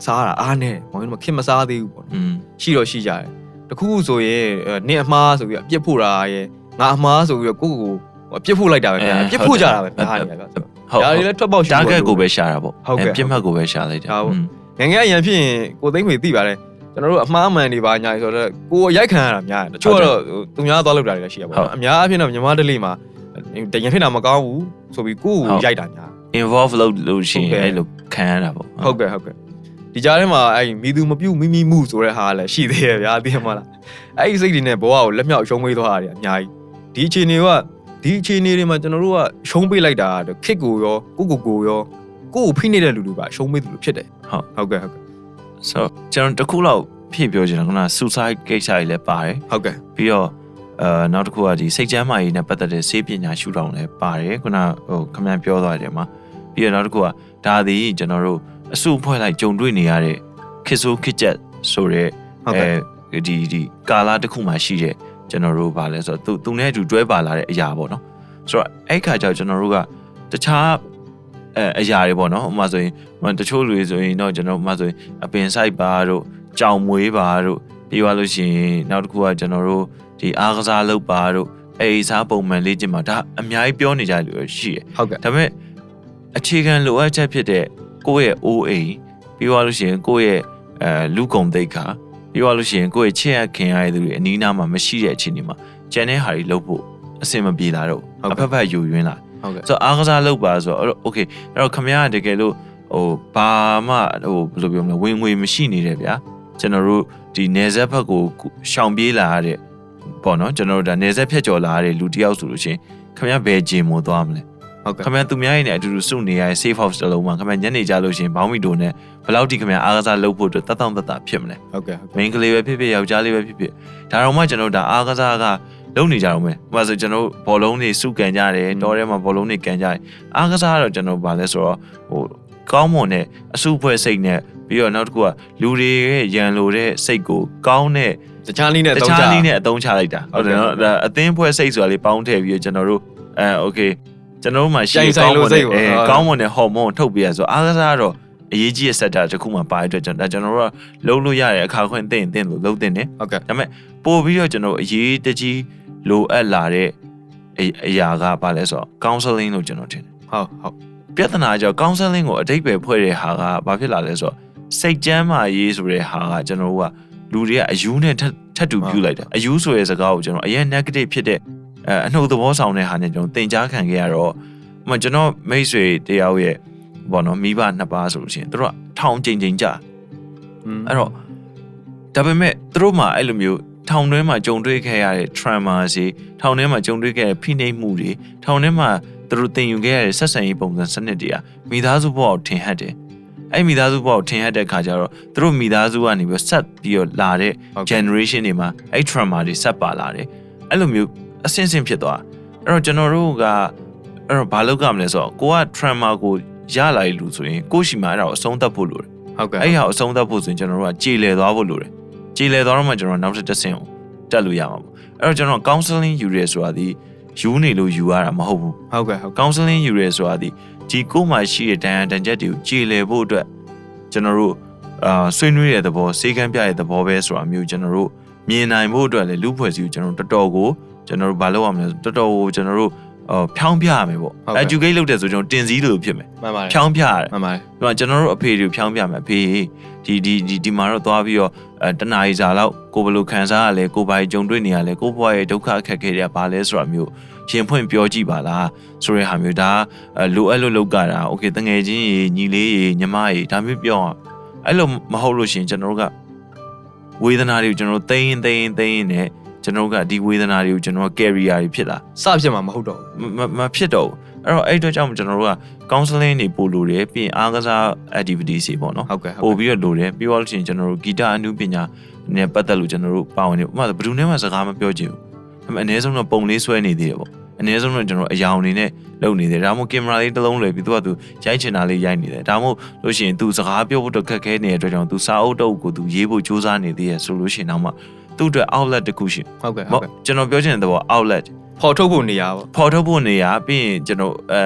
စားတာအားနဲ့မောင်ရင်တို့မှာခစ်မစားသေးဘူးပေါ့နော်ရှိတော့ရှိကြတယ်တခုခုဆိုရင်နင့်အမှားဆိုပြီးအပြစ်ဖို့တာရဲ့ငါအမှားဆိုပြီးတော့ကိုယ့်ကိုယ်အပြစ်ဖို့လိုက်တာပဲဗျာအပြစ်ဖို့ကြတာပဲဗျာဒါတွေကလည်းထွက်ပေါက်ရှိတယ် target ကိုပဲရှာတာပေါ့ဟုတ်ကဲ့ပြစ်မှတ်ကိုပဲရှာလိုက်တယ်ဟုတ်ငငယ်ရန်ဖြစ်ရင်ကိုသိမ့်မေသိပါတယ် ကျွန်တော်တို့အမှားအမှန်တွေပါညာဆိုတော့ကိုယ်ရိုက်ခံရတာများတယ်တချို့ကတော့သူများသွားလောက်တာတွေလည်းရှိရပါဟုတ်ဘူးအများအပြားတော့မြမဒလေးမှာတရင်ဖြစ်တာမကောင်းဘူးဆိုပြီးကိုယ့်ကိုရိုက်တာများ involve လုပ်လို့ရှိရဟုတ်ကဲ့င်အဲ့လိုခံရတာပေါ့ဟုတ်ကဲ့ဟုတ်ကဲ့ဒီကြားထဲမှာအဲ့မိသူမပြုတ်မိမိမှုဆိုတဲ့ဟာကလည်းရှိသေးရဲ့ဗျာသိရမလားအဲ့ဒီစိတ်တွေနဲ့ဘဝကိုလက်မြောက်ရှုံးပေးသွားတာတွေအများကြီးဒီအခြေအနေကဒီအခြေအနေတွေမှာကျွန်တော်တို့ကရှုံးပေးလိုက်တာတော့ခစ်ကိုရောကိုကိုကိုရောကိုကိုဖိနေတဲ့လူတွေပါရှုံးပေးသူလို့ဖြစ်တယ်ဟုတ်ဟုတ်ကဲ့ဟုတ်ကဲ့ ဆိုတော့ကျွန်တော်တစ်ခုလောက်ဖြည့်ပြောချင်တာခုန suicide ကိစ္စတွေလည်းပါတယ်ဟုတ်ကဲ့ပြီးတော့အဲနောက်တစ်ခုကဒီစိတ်ကျမ်းမာရေးနဲ့ပတ်သက်တဲ့ဆေးပညာရှုထောင့်လည်းပါတယ်ခုနဟိုခမန်းပြောသွားတယ်မှာပြီးတော့နောက်တစ်ခုကဒါသည်ကျွန်တော်တို့အစုအဖွဲ့လိုက်ကြုံတွေ့နေရတဲ့ခစ်ဆိုးခစ်ချက်ဆိုတဲ့ဟုတ်ကဲ့အဲဒီဒီကာလာတစ်ခုမှရှိတဲ့ကျွန်တော်တို့ဗာလဲဆိုတော့သူသူနဲ့အတူတွဲပါလာတဲ့အရာပေါ့နော်ဆိုတော့အဲ့ခါကျတော့ကျွန်တော်တို့ကတခြား အဲအရာတွေပေါ့နော်ဥပမာဆိုရင်ဟိုတချို့လူတွေဆိုရင်တော့ကျွန်တော်ဥပမာဆိုရင်အပင်ဆိုင်ပါတို့ကြောင်မွေးပါတို့ပြီးသွားလို့ရှိရင်နောက်တစ်ခုကကျွန်တော်တို့ဒီအားကစားလုပ်ပါတို့အိစားပုံမှန်လေ့ကျင့်ပါဒါအများကြီးပြောနေကြတယ်လို့ရှိရဟုတ်ကဲ့ဒါပေမဲ့အခြေခံလိုအပ်ချက်ဖြစ်တဲ့ကိုယ့်ရဲ့ OA ပြီးသွားလို့ရှိရင်ကိုယ့်ရဲ့အဲလူကုံသိက္ခာပြီးသွားလို့ရှိရင်ကိုယ့်ရဲ့ချစ်ရခင်ရတဲ့သူတွေအနီးအနားမှာမရှိတဲ့အခြေအနေမှာကျန်တဲ့ဟာတွေလုပ်ဖို့အဆင်မပြေတာတော့အဖက်ဖက်ယူရင်းလာ ဟုတ်ကဲ့ဆိုတော့အားကစားလုပ်ပါဆိုတော့အဲ့တော့ okay အဲ့တော့ခမရတကယ်လို့ဟိုဘာမှဟိုဘယ်လိုပြောမလဲဝင်ငွေမရှိနေတယ်ဗျာကျွန်တော်တို့ဒီနေဆက်ဘက်ကိုရှောင်ပြေးလာရတဲ့ပေါ့နော်ကျွန်တော်တို့ဒါနေဆက်ဖြတ်ကျော်လာရတဲ့လူတယောက်ဆိုလို့ရှင်ခမရဘယ်ဂျင်မို့သွားမလဲဟုတ်ကဲ့ခမရသူများရဲ့နဲ့အတူတူစုနေရတဲ့ safe house တလုံးမှာခမရညနေကြလို့ရှင်ဘောင်းမီတိုနဲ့ဘယ်လောက်ထိခမရအားကစားလုပ်ဖို့အတွက်တတ်တောင့်တတ်တာဖြစ်မလဲဟုတ်ကဲ့မင်းကလေးပဲဖြစ်ဖြစ်ယောက်ျားလေးပဲဖြစ်ဖြစ်ဒါတော့မှကျွန်တော်တို့ဒါအားကစားက လုံနေကြတော့မယ်။ဟိုဆိုကျွန်တော်တို့ဘောလုံးတွေစုကန်ကြတယ်တောထဲမှာဘောလုံးတွေကန်ကြတယ်။အားကစားကတော့ကျွန်တော်ဗာလဲဆိုတော့ဟိုကောင်းမွန်တဲ့အစုအဖွဲ့စိတ်နဲ့ပြီးတော့နောက်တစ်ခုကလူတွေရဲ့ရန်လိုတဲ့စိတ်ကိုကောင်းတဲ့ တခြားနည်းနဲ့ တ သုံး ခြား ချ နည်းနဲ့အသုံးချလိုက်တာဟုတ်တယ်နော်ဒါအသင်းဖွဲ့စိတ်ဆိုတာလေးပေါင်းထည့်ပြီးတော့ကျွန်တော်တို့အဲโอเคကျွန်တော်တို့မှာရှိတဲ့ကောင်းမွန်တဲ့အဲကောင်းမွန်တဲ့ဟော်မုန်းထုတ်ပြရဆိုအားကစားကတော့အရေးကြီးတဲ့ sector တစ်ခုမှပါတဲ့အတွက်ကျွန်တော်ဒါကျွန်တော်တို့ကလုံးလို့ရတဲ့အခါခွင့်သိရင်သိလို့လုံးတင်တယ် ဟုတ်ကဲ့ ဒါပေမဲ့ပို့ပြီးတော့ကျွန်တော်အရေးတကြီး လိုအပ်လာတဲ့အအရာကဘာလဲဆိုတော့ counseling လို့ကျွန်တော်ထင်တယ်ဟုတ်ဟုတ်ပြဿနာကြောင့် counseling ကိုအတိတ်ပဲဖွဲ့တဲ့ဟာကဘာဖြစ်လာလဲဆိုတော့စိတ်ကြမ်းမာရေးဆိုတဲ့ဟာကကျွန်တော်တို့ကလူတွေကအယူနဲ့ထပ်ထပ်တူပြုလိုက်တာအယူဆိုတဲ့စကားကိုကျွန်တော်အရင် negative ဖြစ်တဲ့အဲအနှုတ်သဘောဆောင်တဲ့ဟာနဲ့ကျွန်တော်သင်ကြားခံခဲ့ရတော့ဥပမာကျွန်တော်မိတ်ဆွေတယောက်ရဲ့ဘောနော်မိဘနှစ်ပါးဆိုလို့ရှိရင်တို့ကထောင်ကျိန်ကျိန်ကြအဲ့တော့ဒါပေမဲ့သူတို့မှအဲ့လိုမျိုး ထောင်ထဲမှာကြုံတွေ့ခဲ့ရတဲ့ trauma စီထောင်ထဲမှာကြုံတွေ့ခဲ့တဲ့ဖိနှိပ်မှုတွေထောင်ထဲမှာသူတို့သင်ယူခဲ့ရတဲ့ဆက်ဆံရေးပုံစံစနစ်တွေကမိသားစုဘဝကိုထင်ဟပ်တယ်အဲ့မိသားစုဘဝကိုထင်ဟပ်တဲ့ခါကျတော့သူတို့မိသားစုကနေပြီးဆက်ပြီးတော့လာတဲ့ generation တွေမှာအဲ့ trauma တွေဆက်ပါလာတယ်အဲ့လိုမျိုးအဆင့်ဆင့်ဖြစ်သွားအဲ့တော့ကျွန်တော်တို့ကအဲ့တော့ဘာလုပ်ကြမလဲဆိုတော့ကိုက trauma ကိုရလာရလို့ဆိုရင်ကိုယ့်ရှိမှအဲ့ဒါကိုအဆုံးသတ်ဖို့လိုတယ်ဟုတ်ကဲ့အဲ့ဟာကိုအဆုံးသတ်ဖို့ဆိုရင်ကျွန်တော်တို့ကကြေလည်သွားဖို့လိုတယ် ကြေလည်သွားတော့မှကျွန်တော်တို့နောက်တစ်တစ်ဆင့်ကိုတက်လို့ရမှာပေါ့အဲ့တော့ကျွန်တော် counseling ယူရဲဆိုတာဒီယူနေလို့ယူရတာမဟုတ်ဘူးဟုတ်ကဲ့ဟုတ်ကဲ့ counseling ယူရဲဆိုတာဒီဒီကိုယ်မှာရှိတဲ့တန်ရန်တန်ချက်တွေကိုကြေလည်ဖို့အတွက်ကျွန်တော်တို့အာဆွေးနွေးတဲ့သဘောစေကမ်းပြတဲ့သဘောပဲဆိုတာမျိုးကျွန်တော်တို့မြင်နိုင်ဖို့အတွက်လည်းလူဖွဲ့စည်းကိုကျွန်တော်တို့တော်တော်ကိုကျွန်တော်တို့မလုပ်ရမလဲတော်တော်ကိုကျွန်တော်တို့ အော်ဖြောင်းပြရမယ်ပေါ့ educate လုပ်တဲ့ဆိုကျွန်တော်တင်စည်းလို့ဖြစ်မယ် မှန်ပါတယ် ဖြောင်းပြရတယ် မှန်ပါတယ် ဒီမှာကျွန်တော်တို့အဖေတွေကိုဖြောင်းပြမယ်အဖေဒီဒီဒီဒီမှာတော့သွားပြီးတော့အဲတနားရီစာလောက်ကိုဘယ်လိုခံစားရလဲကိုဘာကြီးကြုံတွေ့နေရလဲကိုဘွားရဲ့ဒုက္ခအခက်အခဲတွေကဘာလဲဆိုတာမျိုးရင်ဖွင့်ပြောကြည့်ပါလားဆိုတဲ့ဟာမျိုးဒါအဲလိုအပ်လို့လောက်ကြတာโอเคတငယ်ချင်းရေညီလေးရေညီမရေဒါမျိုးပြောအောင်အဲ့လိုမဟုတ်လို့ရှရင်ကျွန်တော်တို့ကဝေဒနာတွေကိုကျွန်တော်တို့သိရင်သိရင်သိရင်နဲ့ ကျွန်တော်တို့ကဒီဝေဒနာတွေကိုကျွန်တော်က carrier တွေဖြစ်လာစဖြစ်မှာမဟုတ်တော့ဘူးမမမဖြစ်တော့ဘူးအဲ့တော့အဲ့အတွက်ကြောင့်ကျွန်တော်တို့က counseling တွေပို့လို့တယ်ပြီးရင်အားကစား activities တွေပေါ့နော်ဟုတ်ကဲ့ဟုတ်ပို့ပြီးတော့လိုတယ်ပြီးတော့လို့ရှိရင်ကျွန်တော်တို့ဂီတအမှုပညာနဲ့ပတ်သက်လို့ကျွန်တော်တို့ပါဝင်နေဥပမာဘယ်သူနဲ့မှစကားမပြောချင်ဘူးဒါပေမဲ့အနည်းဆုံးတော့ပုံလေးဆွဲနေသေးတယ်ပေါ့အနည်းဆုံးတော့ကျွန်တော်အယောင်အနေနဲ့လုပ်နေတယ်ဒါမှမဟုတ်ကင်မရာလေးတစ်လုံးလွယ်ပြီးသူကသူရိုက်ချင်တာလေးရိုက်နေတယ်ဒါမှမဟုတ်လို့ရှိရင်သူစကားပြောဖို့တော့ခက်ခဲနေတဲ့အတွက်ကြောင့်သူစာအုပ်တုပ်ကိုသူရေးဖို့ကြိုးစားနေသေးရဆိုလို့ရှိရင်တော့မှသူ့အတွက် outlet တစ်ခုရှိဟုတ်ကဲ့မဟုတ်ဟုတ်ကဲ့ကျွန်တော်ပြောချင်တဲ့ဘော outlet ပေါ်ထုတ်ဖို့နေရပါဖော်ထုတ်ဖို့နေရာပြီးရင်ကျွန်တော်အဲ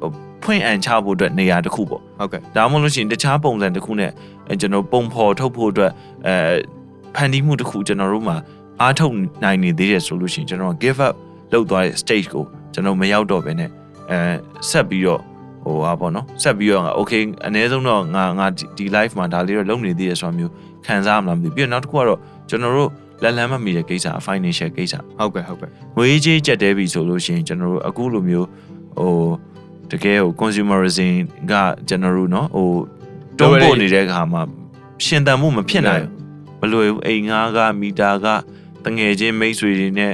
ဟိုဖွင့်အန်ချဖို့အတွက်နေရာတစ်ခုပေါ့ဟုတ်ကဲ့ဒါမှမဟုတ်လို့ရှိရင်တခြားပုံစံတစ်ခုနဲ့အဲကျွန်တော်ပုံဖော်ထုတ်ဖို့အတွက်အဲဖန်တီးမှုတစ်ခုကျွန်တော်တို့မှာအားထုတ်နိုင်နေသေးတယ်ဆိုလို့ရှိရင်ကျွန်တော် give up လောက်သွားတဲ့ stage ကိုကျွန်တော်မရောက်တော့ဘဲနဲ့အဲဆက်ပြီးတော့ဟိုဟာပေါ့နော်ဆက်ပြီးတော့ငါ okay အနည်းဆုံးတော့ငါငါဒီဒီ life မှာဒါလေးတော့လုပ်နေသေးတယ်ဆိုတာမျိုးခံစားရမလားမသိဘူးပြီးတော့နောက်တစ်ခုကတော့ကျွန်တော်တို့ လက်လန်းမမီတဲ့ကိစ္စ financial ကိစ္စ ဟုတ်ကဲ့ဟုတ်ကဲ့ ငွေကြေးကြက်တဲပြီဆိုလို့ရှိရင်ကျွန်တော်တို့အခုလိုမျိုးဟိုတကယ်ဟို consumerism ကကျွန်တော်တို့เนาะဟိုတွန်းပို့နေတဲ့အခါမှာရှင်သန်မှုမဖြစ်နိုင်ဘူးမလွယ်ဘူးအိမ်ငါးကမီတာကတငယ်ချင်းမိတ်ဆွေတွေနဲ့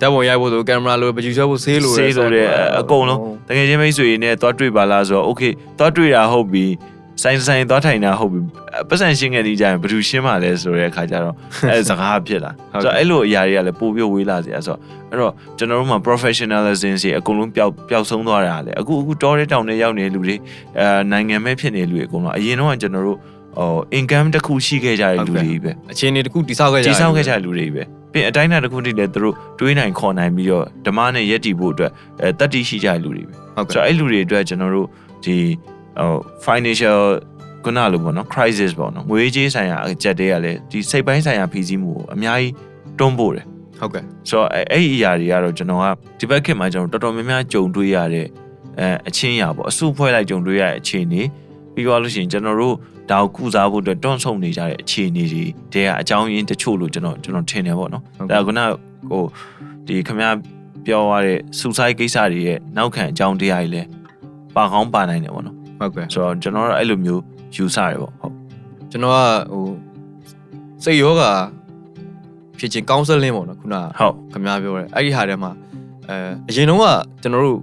တက်ပုံရိုက်ဖို့ဆိုကင်မရာလိုပကြည့်ဆွဲဖို့ဆေးလို ဆေးလိုတဲ့အကုန်လုံးတငယ်ချင်းမိတ်ဆွေတွေနဲ့သွားတွေ့ပါလားဆိုတော့ okay သွားတွေ့တာဟုတ်ပြီ ဆိုင်ဆိုင်သွားထိုင်တာဟုတ်ပြီပတ်စံရှင်းခဲ့ဒီကြရင်ဘယ်သူရှင်းမှလဲဆိုတဲ့အခါကျတော့အဲစကားဖြစ်လာဆိုတော့အဲ့လိုအရာတွေကလည်းပို့ပြီးဝေးလာစေရဆိုတော့အဲ့တော့ကျွန်တော်တို့မှာ professionalism စီအကုန်လုံးပျောက်ပျောက်ဆုံးသွားတာလေအခုအခုတောတဲ့တောင်နဲ့ရောက်နေတဲ့လူတွေအဲနိုင်ငံမဲ့ဖြစ်နေတဲ့လူတွေအကုန်လုံးအရင်တော့ကကျွန်တော်တို့ဟို income တစ်ခုရှိခဲ့ကြတဲ့လူတွေပဲအခြေအနေတစ်ခုတိဆောက်ခဲ့ကြကြီးဆောင်ခဲ့ကြတဲ့လူတွေပဲပြီးရင်အတိုင်းအတာတစ်ခုတည်းလည်းသူတို့တွေးနိုင်ခေါ်နိုင်ပြီးတော့ဓမ္မနဲ့ယက်တီဖို့အတွက်အဲတတ်တိရှိကြတဲ့လူတွေပဲဟုတ်ဆိုကဲ့တော့အဲ့လူတွေအတွက်ကျွန်တော်တို့ဒီ ဟို financial ခုနလိုပေါ့နော် crisis ပေါ့နော်ငွေကြေးဆိုင်ရာအကြက်တွေကလည်းဒီစိတ်ပိုင်းဆိုင်ရာဖိစီးမှုကိုအများကြီးတွန်းပို့တယ်ဟုတ်ကဲ့ဆိုတော့အဲ့အဲ့ဒီအရာတွေကတော့ကျွန်တော်ကဒီဘက်ခေတ်မှာကျွန်တော်တော်တော်များများကြုံတွေ့ရတဲ့အဲအချင်းအရာပေါ့အစုဖွဲ့လိုက်ကြုံတွေ့ရတဲ့အခြေအနေပြီးတော့လို့ရှိရင်ကျွန်တော်တို့ဒါကိုကုစားဖို့အတွက်တွန့်ဆုံနေကြတဲ့အခြေအနေတွေတဲကအကြောင်းရင်းတချို့လို့ကျွန်တော်ကျွန်တော်ထင်တယ်ပေါ့နော်ဒါကခုနဟိုဒီခမပြောရတဲ့စူဆိုက်ကိစ္စတွေရဲ့နောက်ခံအကြောင်းတရားတွေလည်းပါကောင်းပါနိုင်တယ်ပေါ့နော် ဟုတ်ကဲ့ဆိုတော့ကျွန်တော်ကအဲ့လိုမျိုးယူဆရပေါ့ဟုတ်ကျွန်တော်ကဟိုစိတ်ယောဂဖြစ်ချင်းကောင်းဆယ်လင်းပေါ့နော်ခုနဟုတ်ခင်ဗျားပြောတယ်အဲ့ဒီဟာထဲမှာအဲအရင်တုန်းကကျွန်တော်တို့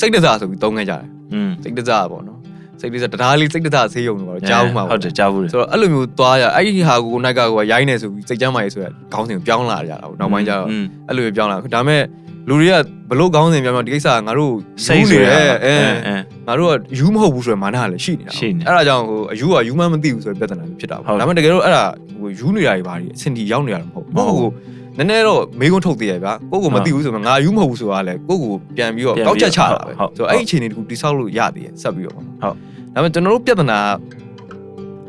စိတ်တစားဆိုပြီးသုံးခဲ့ကြတယ်อืมစိတ်တစားပေါ့နော်စိတ်တစားတရားလေးစိတ်တစားဆေးရုံတော့ကြားဦးမှာပေါ့ဟုတ်တယ်ကြားဘူးတယ်ဆိုတော့အဲ့လိုမျိုးသွားရအဲ့ဒီဟာကိုနိုင်ကကိုရိုင်းနေဆိုပြီးစိတ်ကြမ်းမာရေးဆိုရခေါင်းစဉ်ကိုပြောင်းလာကြတာပေါ့နောက်ပိုင်းကျတော့အဲ့လိုမျိုးပြောင်းလာဒါပေမဲ့ လူတွေကဘလို့ခေါင်းစဉ်ပြောင်းပြောင်းဒီကိစ္စကငါတို့စိတ်ယူဆိုနေရတယ်အဲအဲငါတို့ကယူမဟုတ်ဘူးဆိုရယ်မာနကလည်းရှိနေတာရှိနေအဲ့ဒါကြောင့်ဟိုအယူကယူမှမသိဘူးဆိုရယ်ပြဿနာမျိုးဖြစ်တာဟုတ်ပေါ့ဒါပေမဲ့တကယ်တော့အဲ့ဒါဟိုယူနေတာတွေဘာတွေအဆင်တီရောက်နေတာတော့မဟုတ်ဘူးကိုယ့်ကိုနည်းနည်းတော့မေးခွန်းထုတ်သေးရဗျာကိုယ့်ကိုမသိဘူးဆိုမှငါယူမဟုတ်ဘူးဆိုတာလည်းကိုယ့်ကိုပြန်ပြီးတော့ပြန်ကောက်ပြီးချက်ချတာပဲဟုတ်ဆိုတော့အဲ့ဒီအခြေအနေတခုတိဆောက်လို့ရသေးတယ်ဆက်ပြီးတော့ပေါ့ဟုတ်ဒါပေမဲ့ကျွန်တော်တို့ပြဿနာက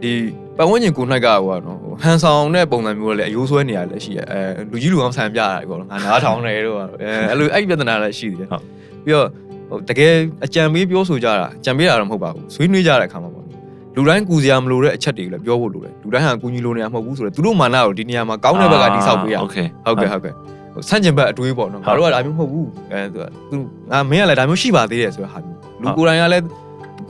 ဒီပတ်ဝန်းကျင်ကိုနှိုက်ကဟိုကနော် ဟန်ဆောင်တဲ့ပုံစံမျိုးလည်းအယိုးဆွဲနေရလည်းရှိရအဲလူကြီးလူအောင်ဆန်ပြရတယ်ကောငါနားထောင်တယ်တော့အဲအဲ့လိုအဲ့ပြဿနာလည်းရှိသေးတယ်ဟုတ်ပြီးတော့ဟိုတကယ်အကြံပေးပြောဆိုကြတာအကြံပေးတာတော့မဟုတ်ပါဘူးဆွေးနွေးကြတဲ့အခါမှာပေါ့လူတိုင်းကူစရာမလိုတဲ့အချက်တွေကိုလည်းပြောဖို့လိုတယ်လူတိုင်းဟာကူညီလိုနေတာမဟုတ်ဘူးဆိုတော့သူတို့မာနကိုဒီနေရာမှာကောင်းတဲ့ဘက်ကတိဆောက်ပေးရအောင်ဟုတ်ကဲ့ဟုတ်ကဲ့ဟုတ်ကဲ့ဆန့်ကျင်ဘက်အတွေးပေါ့နော်ငါတို့ကဒါမျိုးမဟုတ်ဘူးအဲသူကငါမင်းကလည်းဒါမျိုးရှိပါသေးတယ်ဆိုတဲ့ဟာမျိုးလူကိုယ်တိုင်ကလည်း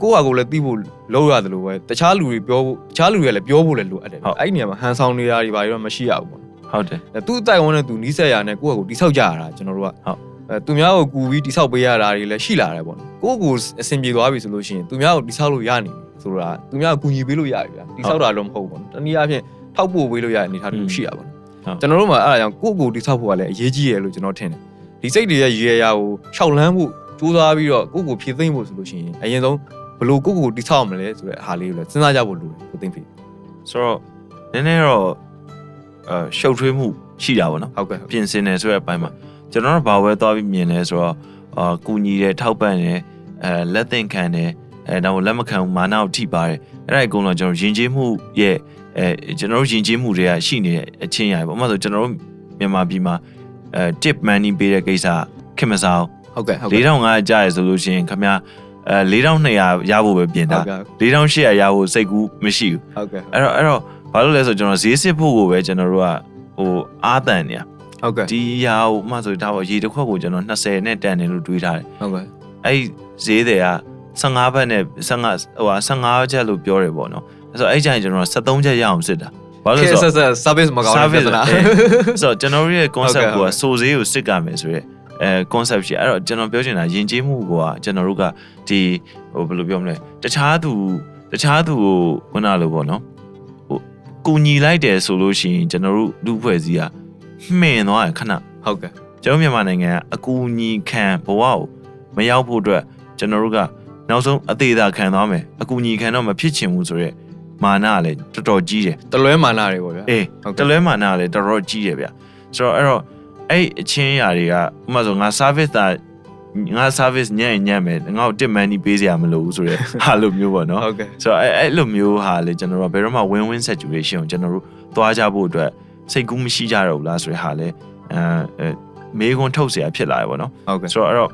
ကိုယ့်ဟာကိုယ်လည်းသိဖို့လောက်ရတယ်လို့ပဲတခြားလူတွေပြောဖို့တခြားလူတွေကလည်းပြောဖို့လည်းလိုအပ်တယ်အဲ့ဒီနေရာမှာဟန်ဆောင်နေတာတွေဘာတွေတော့မရှိရဘူးပေါ့ဟုတ်တယ်အဲသူ့အတိုက်ဝန်းနဲ့သူနီးစက်ရနဲ့ကိုယ့်ဟာကိုယ်တိဆောက်ကြရတာကျွန်တော်တို့ကဟုတ်အဲသူများကိုကူပြီးတိဆောက်ပေးရတာတွေလည်းရှိလာတယ်ပေါ့နော်ကိုယ့်ကိုယ်အဆင်ပြေသွားပြီဆိုလို့ရှိရင်သူများကိုတိဆောက်လို့ရနေပြီဆိုတာသူများကိုကူညီပေးလို့ရပြီဗျာတိဆောက်တာတော့မဟုတ်ဘူးပေါ့နော်တနည်းအားဖြင့်ထောက်ပို့ပေးလို့ရတဲ့အနေအထားတစ်ခုရှိရပါတော့ကျွန်တော်တို့မှာအဲ့ဒါကြောင့်ကိုယ့်ကိုယ်တိဆောက်ဖို့ကလည်းအရေးကြီးရလို့ကျွန်တော်ထင်တယ်ဒီစိတ်တွေရဲ့ရည်ရရာကိုရှောက်လန်းဖို့ကြိုးစားပြီးတော့ကိုယ့်ကိုယ်ဖြည့်သိမ့်ဖို့ဆိုလို့ရှိရင်အရင်ဆုံးဘယ် လိုကိုယ့်ကိုယ်တိဆောက်ရမလဲဆိုတဲ့အားလေးကိုလည်းစဉ်းစားကြဖို့လိုတယ်ကိုသိမ့်ပြီဆိုတော့နည်းနည်းတော့အဲရှုပ်ထွေးမှုရှိတာပေါ့နော်ဟုတ်ကဲ့ဟုတ်ကဲ့ပြင်ဆင်တယ်ဆိုတဲ့အပိုင်းမှာကျွန်တော်တို့ဘာဝဲသွားပြီးမြင်လဲဆိုတော့အာကူညီတယ်ထောက်ပံ့တယ်အဲလက်သင့်ခံတယ်အဲတော့လက်မခံဘူးမာနကိုထိပါတယ်အဲ့ဒါအကုန်လုံးကျွန်တော်ယဉ်ကျေးမှုရဲ့အဲကျွန်တော်တို့ယဉ်ကျေးမှုတွေကရှိနေတဲ့အချင်းရယ်ပေါ့ဥပမာဆိုကျွန်တော်တို့မြန်မာပြည်မှာအဲ tip money ပေးတဲ့ကိစ္စခင်မစားဟုတ်ကဲ့ဟုတ်ဘူးကဲ့4500ကြားရဆိုလို့ရှိရင်ခင်ဗျာ အဲ4200ရဖို့ပဲပြင်တာဟုတ်ကဲ့4800ရဖို့စိတ်ကူးမရှိဘူးဟုတ်ကဲ့အဲ့တော့အဲ့တော့ဘာလို့လဲဆိုတော့ကျွန်တော်ဈေးစစ်ဖို့ကိုပဲကျွန်တော်တို့ကဟိုအားတန်နေရဟုတ်ကဲ့ဒီဟာဟိုမှဆိုဒါပေါ့ရေတစ်ခွက်ကိုကျွန်တော်20နဲ့တန်တယ်လို့တွေးထားတယ်ဟုတ်ကဲ့အဲ့ဒီဈေးတွေက15ဘတ်နဲ့15ဟိုဟာ15ချက်လို့ပြောတယ်ပေါ့နော်အဲ့ဆိုအဲ့ကြရင်ကျွန်တော်73ချက်ရအောင်စစ်တာဘာလို့ခေလဲတ်ဆိုဆက်တော့ဆက် service မကောင်းတဲ့ပြဿနာ service အဲဆိုတော့ကျွန်တော်တို့ရဲ့ concept ဟုတ်ကဲ့ကစိုးဈေးကိုစစ်ကမယ်ဆိုရဲ အဲ concept ရှိအဲ့တော့ကျွန်တော်ပြောချင်တာယဉ်ကျေးမှုကကျွန်တော်တို့ကဒီဟိုဘယ်လိုပြောမလဲတခြားသူတခြားသူကိုခုနလိုပေါ့နော်ဟိုကူညီလိုက်တယ်ဆိုလို့ရှိရင်ကျွန်တော်တို့လူဖွဲ့စည်းကမှင်သွားရခဏဟုတ်ကဲ့ကျွန်တော်မြန်မာနိုင်ငံကအကူအညီခံဘဝကိုမရောက်ဖို့အတွက်ကျွန်တော်တို့ကနောက်ဆုံးအသေးသာခံသွားမယ်အကူအညီခံတော့မဖြစ်ချင်ဘူးဆိုရက်မာနကလည်းတော်တော်ကြီးတယ်တလွဲမာနတွေပေါ့ဗျာအေးဟုတ်တကဲ့လွဲမာနကလည်းတော်တော်ကြီးတယ်ဗျဆိုတော့အဲ့တော့ အဲ့အချင်းအရာတွေကဥပမာဆိုငါ service တာငါ service ညံ့ရင်ညံ့မယ်ငါ့ကိုတစ်မန်နီပေးစရာမလိုဘူးဆိုရက်ဟာလိုမျိုးပေါ့နော် ဟုတ်ကဲ့ ဆိုတော့အဲ့အဲ့လိုမျိုးဟာလေကျွန်တော်တို့ကဘယ်တော့မှ win win situation ကိုကျွန်တော်တို့သွားကြဖို့အတွက်စိတ်ကူးမရှိကြတော့ဘူးလားဆိုတဲ့ဟာလေအဲအဲမေးခွန်းထုတ်เสียဖြစ်လာရပါတော့ ဟုတ်ကဲ့ ဆိုတော့အဲ့တော့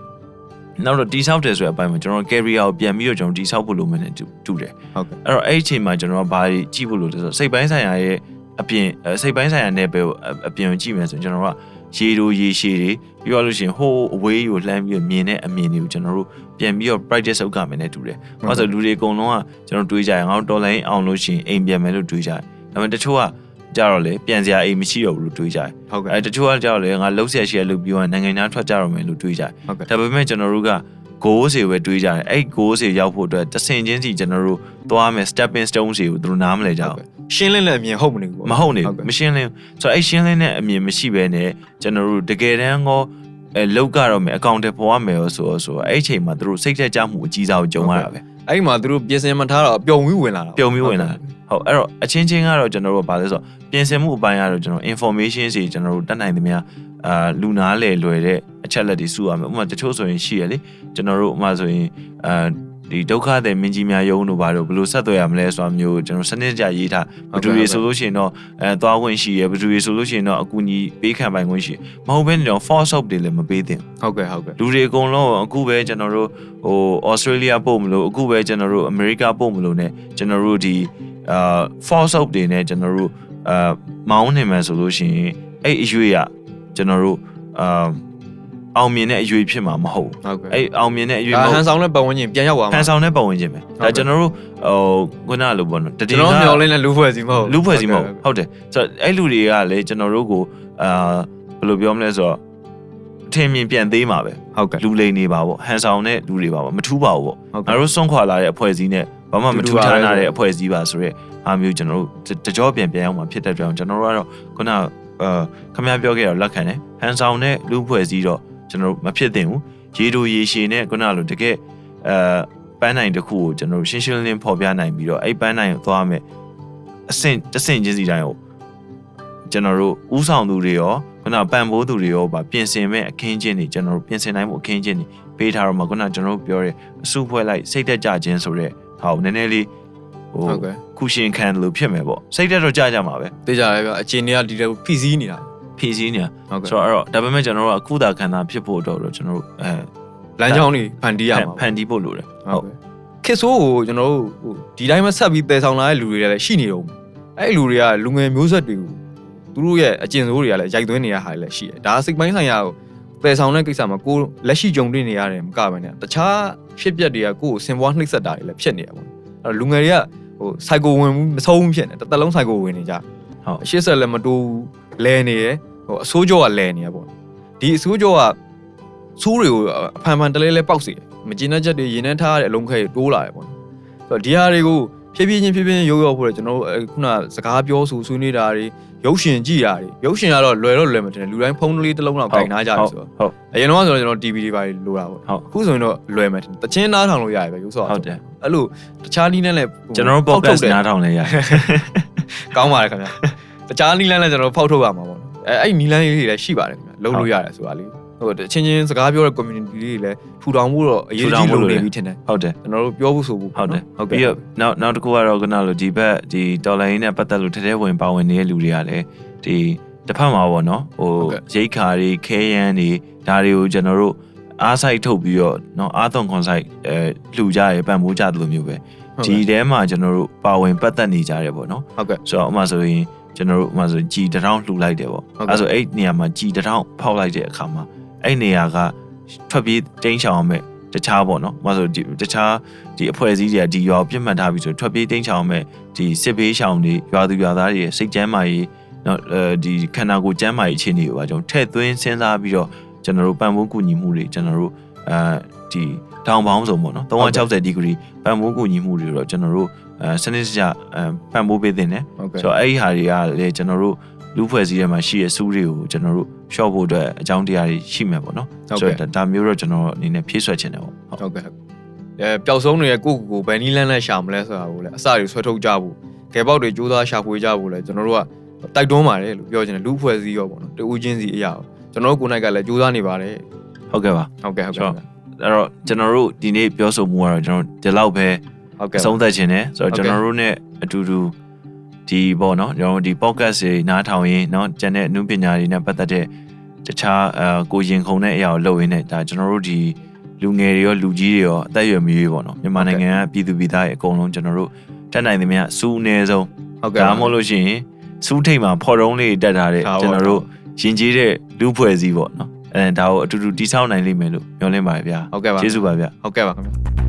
နောက်တော့တိဆောက်တယ်ဆိုတဲ့အပိုင်းမှာကျွန်တော် carrier ကိုပြန်ပြီးတော့ကျွန်တော်တိဆောက်ဖို့လိုမယ်နဲ့တူတူတယ် ဟုတ်ကဲ့ အဲ့တော့အဲ့ဒီအချိန်မှာကျွန်တော်ကဘာတွေကြည့်ဖို့လိုလဲဆိုတော့စိတ်ပိုင်းဆိုင်ရာရဲ့အပြင်အဲစိတ်ပိုင်းဆိုင်ရာနယ်ပယ်ကိုအအပြင်ကိုကြည့်မယ်ဆိုရင်ကျွန်တော်တို့က ရေတို့ရေရှည်တွေပြီးတော့လို့ရှိရင်ဟိုးအဝေးကိုလှမ်းပြီးတော့မြင်တဲ့အမြင်တွေကိုကျွန်တော်တို့ပြန်ပြီးတော့ practice လုပ်ကြမယ်နဲ့တူတယ်။ဘာလို့လဲဆိုတော့လူတွေအကုန်လုံးကကျွန်တော်တွေးကြရင်ငါတို့တော်လိုင်းအောင်လို့ရှိရင်အိမ်ပြန်မယ်လို့တွေးကြတယ်။ဒါပေမဲ့တချို့ကကြတော့လေပြန်စရာအိမ်မရှိတော့ဘူးလို့တွေးကြတယ်ဟုတ်ကဲ့အဲတချို့ကကြတော့လေငါလှုပ်ဆက်ရှိရလို့ပြောရင်နိုင်ငံသားထွက်ကြတော့မယ်လို့တွေးကြတယ်ဟုတ်ကဲ့ဒါပေမဲ့ကျွန်တော်တို့က goal စီပဲတွေးကြတယ်အဲ့ goal စီရောက်ဖို့အတွက်တစ်ဆင့်ချင်းစီကျွန်တော်တို့သွားမယ် stepping stone စီကိုသူတို့နားမလဲကြဘူးရှင်းလင်းလည်းအမြင်ဟုတ်မနေဘူးပေါ့မဟုတ်နေဟုတ်ဘူးကဲ့မရှင်းလင်းဘူးဆိုတော့အဲ့ရှင်းလင်းတဲ့အမြင်မရှိဘဲနဲ့ကျွန်တော်တို့တကယ်တမ်းကောအဲလောက်ကတော့မယ်အကောင့်တွေပေါ်ရမယ်ရောဆိုတော့ဆိုတော့အဲ့အချိန်မှာသူတို့စိတ်သက်ကြမှုအကြီးစားကိုကြုံရတာပဲ အဲ့ဒီမှာသူတို့ပြင်ဆင်မထားတော့ပျော်ပြီးဝင်လာတာပြုံပြီးဝင်လာတယ်ဟုတ်အဲ့တော့အချင်းချင်းကတော့ကျွန်တော်တို့ကဘာလဲဆိုတော့ပြင်ဆင်မှုအပိုင်းကတော့ကျွန်တော် information စီကျွန်တော်တို့တက်နိုင်သမျှအာလူနာလေလွယ်တဲ့အချက်လက်တွေစုရမယ်ဥပမာတချို့ဆိုရင်ရှိရလေကျွန်တော်တို့ဥပမာဆိုရင်အာ ဒီဒုက္ခတဲ့မင်းကြီးများယုံတို့ဘာလို့ဘယ်လိုဆက်သွယ်ရမလဲဆိုတာမျိုးကျွန်တော်စနစ်ကြရေးထားဘယ်သူတွေဆိုလို့ရှိရင်တော့အဲသွားဝင်ရှိရဘယ်သူတွေဆိုလို့ရှိရင်တော့အကူအညီပေးခံပိုင်ခွင့်ရှိမဟုတ်ဘဲနဲ့တော့ force up တွေလည်းမပေးသင့်ဘူးဟုတ်ကဲ့ဟုတ်ကဲ့လူတွေအကုန်လုံးအခုပဲကျွန်တော်တို့ဟိုဩစတြေးလျပို့မလို့အခုပဲကျွန်တော်တို့အမေရိကပို့မလို့ ਨੇ ကျွန်တော်တို့ဒီအာ force out တွေ ਨੇ ကျွန်တော်တို့အာမောင်းနေမယ်ဆိုလို့ရှိရင်အဲ့အရွေးကကျွန်တော်တို့အာ အောင်မြင်တဲ့အရွေးဖြစ်မှာမဟုတ်ဘူးဟုတ်ကဲ့အဲ့အောင်မြင်တဲ့အရွေးဒါမဟုတ်ဟန်ဆောင်တဲ့ပတ်ဝန်းကျင်ပြန်ရောက်သွားဟမှာန်ဆောင်တဲ့ပုံဝင်ခြင်းပဲဟုတ်ဒါကဲ့ကျွန်တော်တို့ဟိုခုနလိုပေါ့နော်တကျွည်န်တော်ငါမျောလင်းတဲ့လူဖွဲ့စီမဟုတ်လူဖွဲ့စီမဟုတ်ဟုတ်တယ်ဆိုတော့အဲ့လူတွေကလည်းကျွန်တော်တို့ကိုအာဘယ်လိုပြောမလဲဆိုတော့အထင်မြင်ပြန်သေးမှာပဲဟုတ်ကဲ့လူလိန်နေပါပေါ့ဟန်ဆောင်တဲ့လူတွေပါပေါ့မထူးပါဘူးပေါ့ဟုတ်ငါတို့စွန့်ခွာလာတဲ့အဖွဲ့အစည်းနဲ့ဘာမှမတူထူးတူပါခြားပဲနာတဲ့အဖွဲ့အစည်းပါဆိုရဲအားမျိုးကျွန်တော်တို့တကြောပြန်ပြန်အောင်မှာဖြစ်တဲ့ကြောင်ကျွန်တော်တို့ကတော့ခုနအာခမည်းပြောခဲ့တော့လက်ခံတယ်ဟန်ဆောင်တဲ့လူအဖွဲ့အစည်းတော့ ကျွန်တော်တို့မဖြစ်သင့်ဘူးရေတိုရေရှည်နဲ့ခုနလိုတကယ်အာပန်းနိုင်တစ်ခုကိုကျွန်တော်တို့ရှင်းရှင်းလင်းလင်းဖော်ပြနိုင်ပြီးတော့အဲ့ပန်းနိုင်ကိုသွားမယ်အဆင့်တစ်ဆင့်ချင်းစီတိုင်းကိုကျွန်တော်တို့ဥဆောင်သူတွေရောခုနပံပိုးသူတွေရောပါပြင်ဆင်မဲ့အခင်းချင်းတွေကျွန်တော်တို့ပြင်ဆင်နိုင်မှုအခင်းချင်းတွေပေးထားတော့မှခုနကျွန်တော်တို့ပြောတဲ့အစုဖွဲ့လိုက်စိတ်သက်ကြခြင်းဆိုတဲ့ဟာကိုနည်းနည်းလေးဟိုဟုတ်ကဲ့ခုရှင်ခံလို့ဖြစ်မယ်ပေါ့စိတ်သက်တော့ကြကြမှာပဲသိကြရဲဗျအချိန်တွေကဒီလိုဖိစီးနေတာ ဖြည့်စည်းနေတာဟုတ်ကဲ့ဆိုတော့အဲ့တော့ဒါပေမဲ့ကျွန်တော်တို့ကအခုသာခံတာဖြစ်ဖို့တော့ကျွန်တော်တို့အဲလမ်းကြောင်းတွေဖန်တီးရမှာဖန်တီးဖို့လိုတယ်ဟုတ်ကဲ့ခေတ်ဆိုးကိုကျွန်တော်တို့ဟိုဒီတိုင်းမှာဆက်ပြီးတည်ဆောင်လာတဲ့လူတွေလည်းရှိနေတော့အဲ့ဒီလူတွေကလူငယ်မျိုးဆက်တွေကိုသူတို့ရဲ့အကျင့်ဆိုးတွေကလည်းရိုက်သွင်းနေရတာတွေလည်းရှိတယ်ဒါစိတ်ပိုင်းဆိုင်ရာကိုတည်ဆောင်တဲ့ကိစ္စမှာကိုယ်လက်ရှိကြုံတွေ့နေရတယ်မကဘဲနဲ့တခြားဖြစ်ပျက်တွေကကိုယ်ကိုစင်ပွားနှိပ်စက်တာတွေလည်းဖြစ်နေရပါဘူးအဲ့တော့လူငယ်တွေကဟိုစိုက်ကိုဝင်ဘူးမဆုံးဘူးဖြစ်နေတစ်သက်လုံးစိုက်ကိုဝင်နေကြဟုတ်အရှိဆက်လည်းမတိုးဘူး လဲနေရယ်ဟိုအစိုးကြောကလဲနေရပေါ့ဒီအစိုးကြောကဆိုးတွေကိုအဖန်ဖန်တလဲလဲပေါက်စီတယ်မကျင်တဲ့ချက်တွေရင်ထဲထားရတဲ့အလုံးခဲတွေတိုးလာတယ်ပေါ့နော်ဆိုတော့ဒီဟာတွေကိုဖြည်းဖြည်းချင်းဖြည်းဖြည်းချင်းရုပ်ရောက်ဖို့လေကျွန်တော်တို့အဲခုနစကားပြောဆိုဆွေးနွေးတာတွေရုပ်ရှင်ကြည့်တာတွေရုပ်ရှင်ကတော့လွယ်တော့လွယ်မတင်လူတိုင်းဖုန်းကလေးတစ်လုံးတော့ကင်ထားကြတယ်ဆိုတော့ဟုတ်အရင်တော့ဆိုတော့ကျွန်တော် TV တွေပါလိုတာပေါ့ဟုတ်အခုဆိုရင်တော့လွယ်မယ်တချင်းနားထောင်လို့ရတယ်ပဲရုပ်ဆော့ဟုတ်တယ်အဲ့လိုတခြားနည်းနဲ့လည်းကျွန်တော်တို့ဖောက်ထုတ် podcast တယ်နားထောင်လဲရတယ်ကောင်းပါတယ်ခင်ဗျာ တခြားနီလန်းလည်းကျွန်တော်ဖောက်ထုတ်ရမှာပေါ့နော်အဲအဲ့ဒီနီလန်းလေးတွေလည်းရှိပါတယ်ခင်ဗျာလုံးလို့ရတယ်ဆိုတာလေဟိုအချင်းချင်းစကားပြောတဲ့ community လေးတွေလည်းထူထောင်မှုတော့အရေးကြီးလို့နေပြီထင်တယ် ဟုတ်တယ် ကျွန်တော်တို့ပြောဖို့ဆိုဖို့ ဟုတ်တယ် ဟုတ်ကဲ့ ပြီးတော့နောက်နောက်တစ်ခုကတော့ခုနလိုဒီဘက်ဒီတော်လိုင်းနဲ့ပတ်သက်လို့ထဲထဲဝင်ပါဝင်နေတဲ့လူတွေကလည်းဒီတစ်ဖက်မှာပေါ့နော်ဟို ဟုတ်ကဲ့ ရိတ်ခါတွေခဲယမ်းတွေဒါတွေကိုကျွန်တော်တို့အားဆိုင်ထုတ်ပြီးတော့เนาะအားသွန်ခွန်ဆိုင်အဲလှူကြရပံ့ပိုးကြတယ်လို့မျိုးပဲဒီထဲမှာကျွန်တော်တို့ပါဝင်ပတ်သက်နေကြတယ်ပေါ့နော် ဟုတ်ကဲ့ ဆိုတော့ဥပမာဆိုရင် ကျွန်တော်တို့ဥပမာဆိုကြည်တစ်ထောင်လှူလိုက်တယ်ပေါ့ဟုတ်ကဲ့အဲဆိုအဲ့နေရာမှာကြည်တစ်ထောင်ဖောက်လိုက်တဲ့အခါမှာအဲ့နေရာကထွက်ပြေးတင်းချောင်အောင်မဲ့တခြားပေါ့နော်ဥပမာဆိုဒီတခြားဒီအဖွဲ့အစည်းတွေကဒီရွာကိုပြစ်မှတ်ထားပြီးဆိုထွက်ပြေးတင်းချောင်အောင်မဲ့ဒီစစ်ဘေးရှောင်တွေရွာသူရွာသားတွေရဲ့စိတ်ကျမ်းမာရေးနော်အဲဒီခန္ဓာကိုယ်ကျမ်းမာရေးအခြေအနေကိုပါကျွန်တော်ထည့်သွင်းစဉ်းစားပြီးတော့ကျွန်တော်တို့ပံ့ပိုးကူညီမှုတွေကျွန်တော်တို့အဲဒီ တောင်ပေါင်းစုံပေါ့နော်360ဒီဂရီပံ့ပိုးကူညီမှုတွေတော့ကျွန်တော်တို့အဲစနစ်တကျအဲပံ့ပိုးပေးတင်တယ်ဟုတ်ကဲ့ဆိုတော့အဲ့ဒီဟာတွေကလည်းကျွန်တော်တို့လူဖွဲ့စည်းထဲမှာရှိတဲ့စူးတွေကိုကျွန်တော်တို့ရှော့ဖို့အတွက်အကြောင်းတရားတွေရှိမယ်ပေါ့နော်ဟုတ်ကဲ့ဆိုတော့ဒါဒါမျိုးတော့ကျွန်တော်အနေနဲ့ဖြည့်ဆွက်ချင်တယ်ပေါ့ဟုတ်ဟုတ်ကဲ့ဟုတ်အဲပျောက်ဆုံးနေတဲ့ကိုယ့်ကိုယ်ကိုဘယ်နည်းလမ်းနဲ့ရှာမလဲဆိုတာကိုလည်းအစတွေဆွဲထုတ်ကြဖို့ကဲပေါက်တွေကြိုးစားရှာဖွေကြဖို့လည်းကျွန်တော်တို့ကတိုက်တွန်းပါတယ်လို့ပြောချင်တယ်လူအဖွဲ့အစည်းရောပေါ့နော်တူဦးချင်းစီအရာကိုကျွန်တော်တို့ကိုယ်နိုင်ကလည်းကြိုးစားနေပါတယ်ဟုတ်ကဲ့ပါဟုတ်ကဲ့ဟုတ်ကဲ့ အဲ့တော့ကျွန်တော်တို့ဒီနေ့ပြောဆိုမှုကတော့ကျွန်တော်ဒီလောက်ပဲ ဟုတ်ကဲ့ အဆုံးသက်ခြင်းတယ်ဆိုတော့ ဟုတ် ကျွန် ကဲ့ တော်တို့ ਨੇ အတူတူဒီပေါ့နော်ကျွန်တော်တို့ဒီ podcast တွေနားထောင်ရင်းเนาะကျန်တဲ့အမှုပညာတွေနဲ့ပတ်သက်တဲ့တခြားအဲကိုရင်ခုန်တဲ့အရာကိုလုပ်ရင်းနဲ့ဒါကျွန်တော်တို့ဒီလူငယ်တွေရောလူကြီးတွေရောအသက်အရွယ်မရွေးပေါ့နော်မြန်မာနိုင်ငံကပြည်သူပြည်သားတွေအကုန်လုံးကျွန်တော်တို့တက်နိုင်သမျှစူးအနည်းဆုံး ဟုတ်ကဲ့ ဒါမှမဟုတ်လို့ရှိရင်စူးထိတ်မှာဖော်တုံးလေးတက်ထားတဲ့ ဟုတ် ကျွန်တော်တို့ ဟုတ် ရင်ကြီးတဲ့လူဖွဲ့စည်းပေါ့နော် အဲဒါကိုအတူတူတိဆောက်နိုင်လိမ့်မယ်လို့မျှော်လင့်ပါတယ်ဗျာဟုတ်ကဲ့ပါကျေးဇူးပါဗျာဟုတ်ကဲ့ပါခင်ဗျ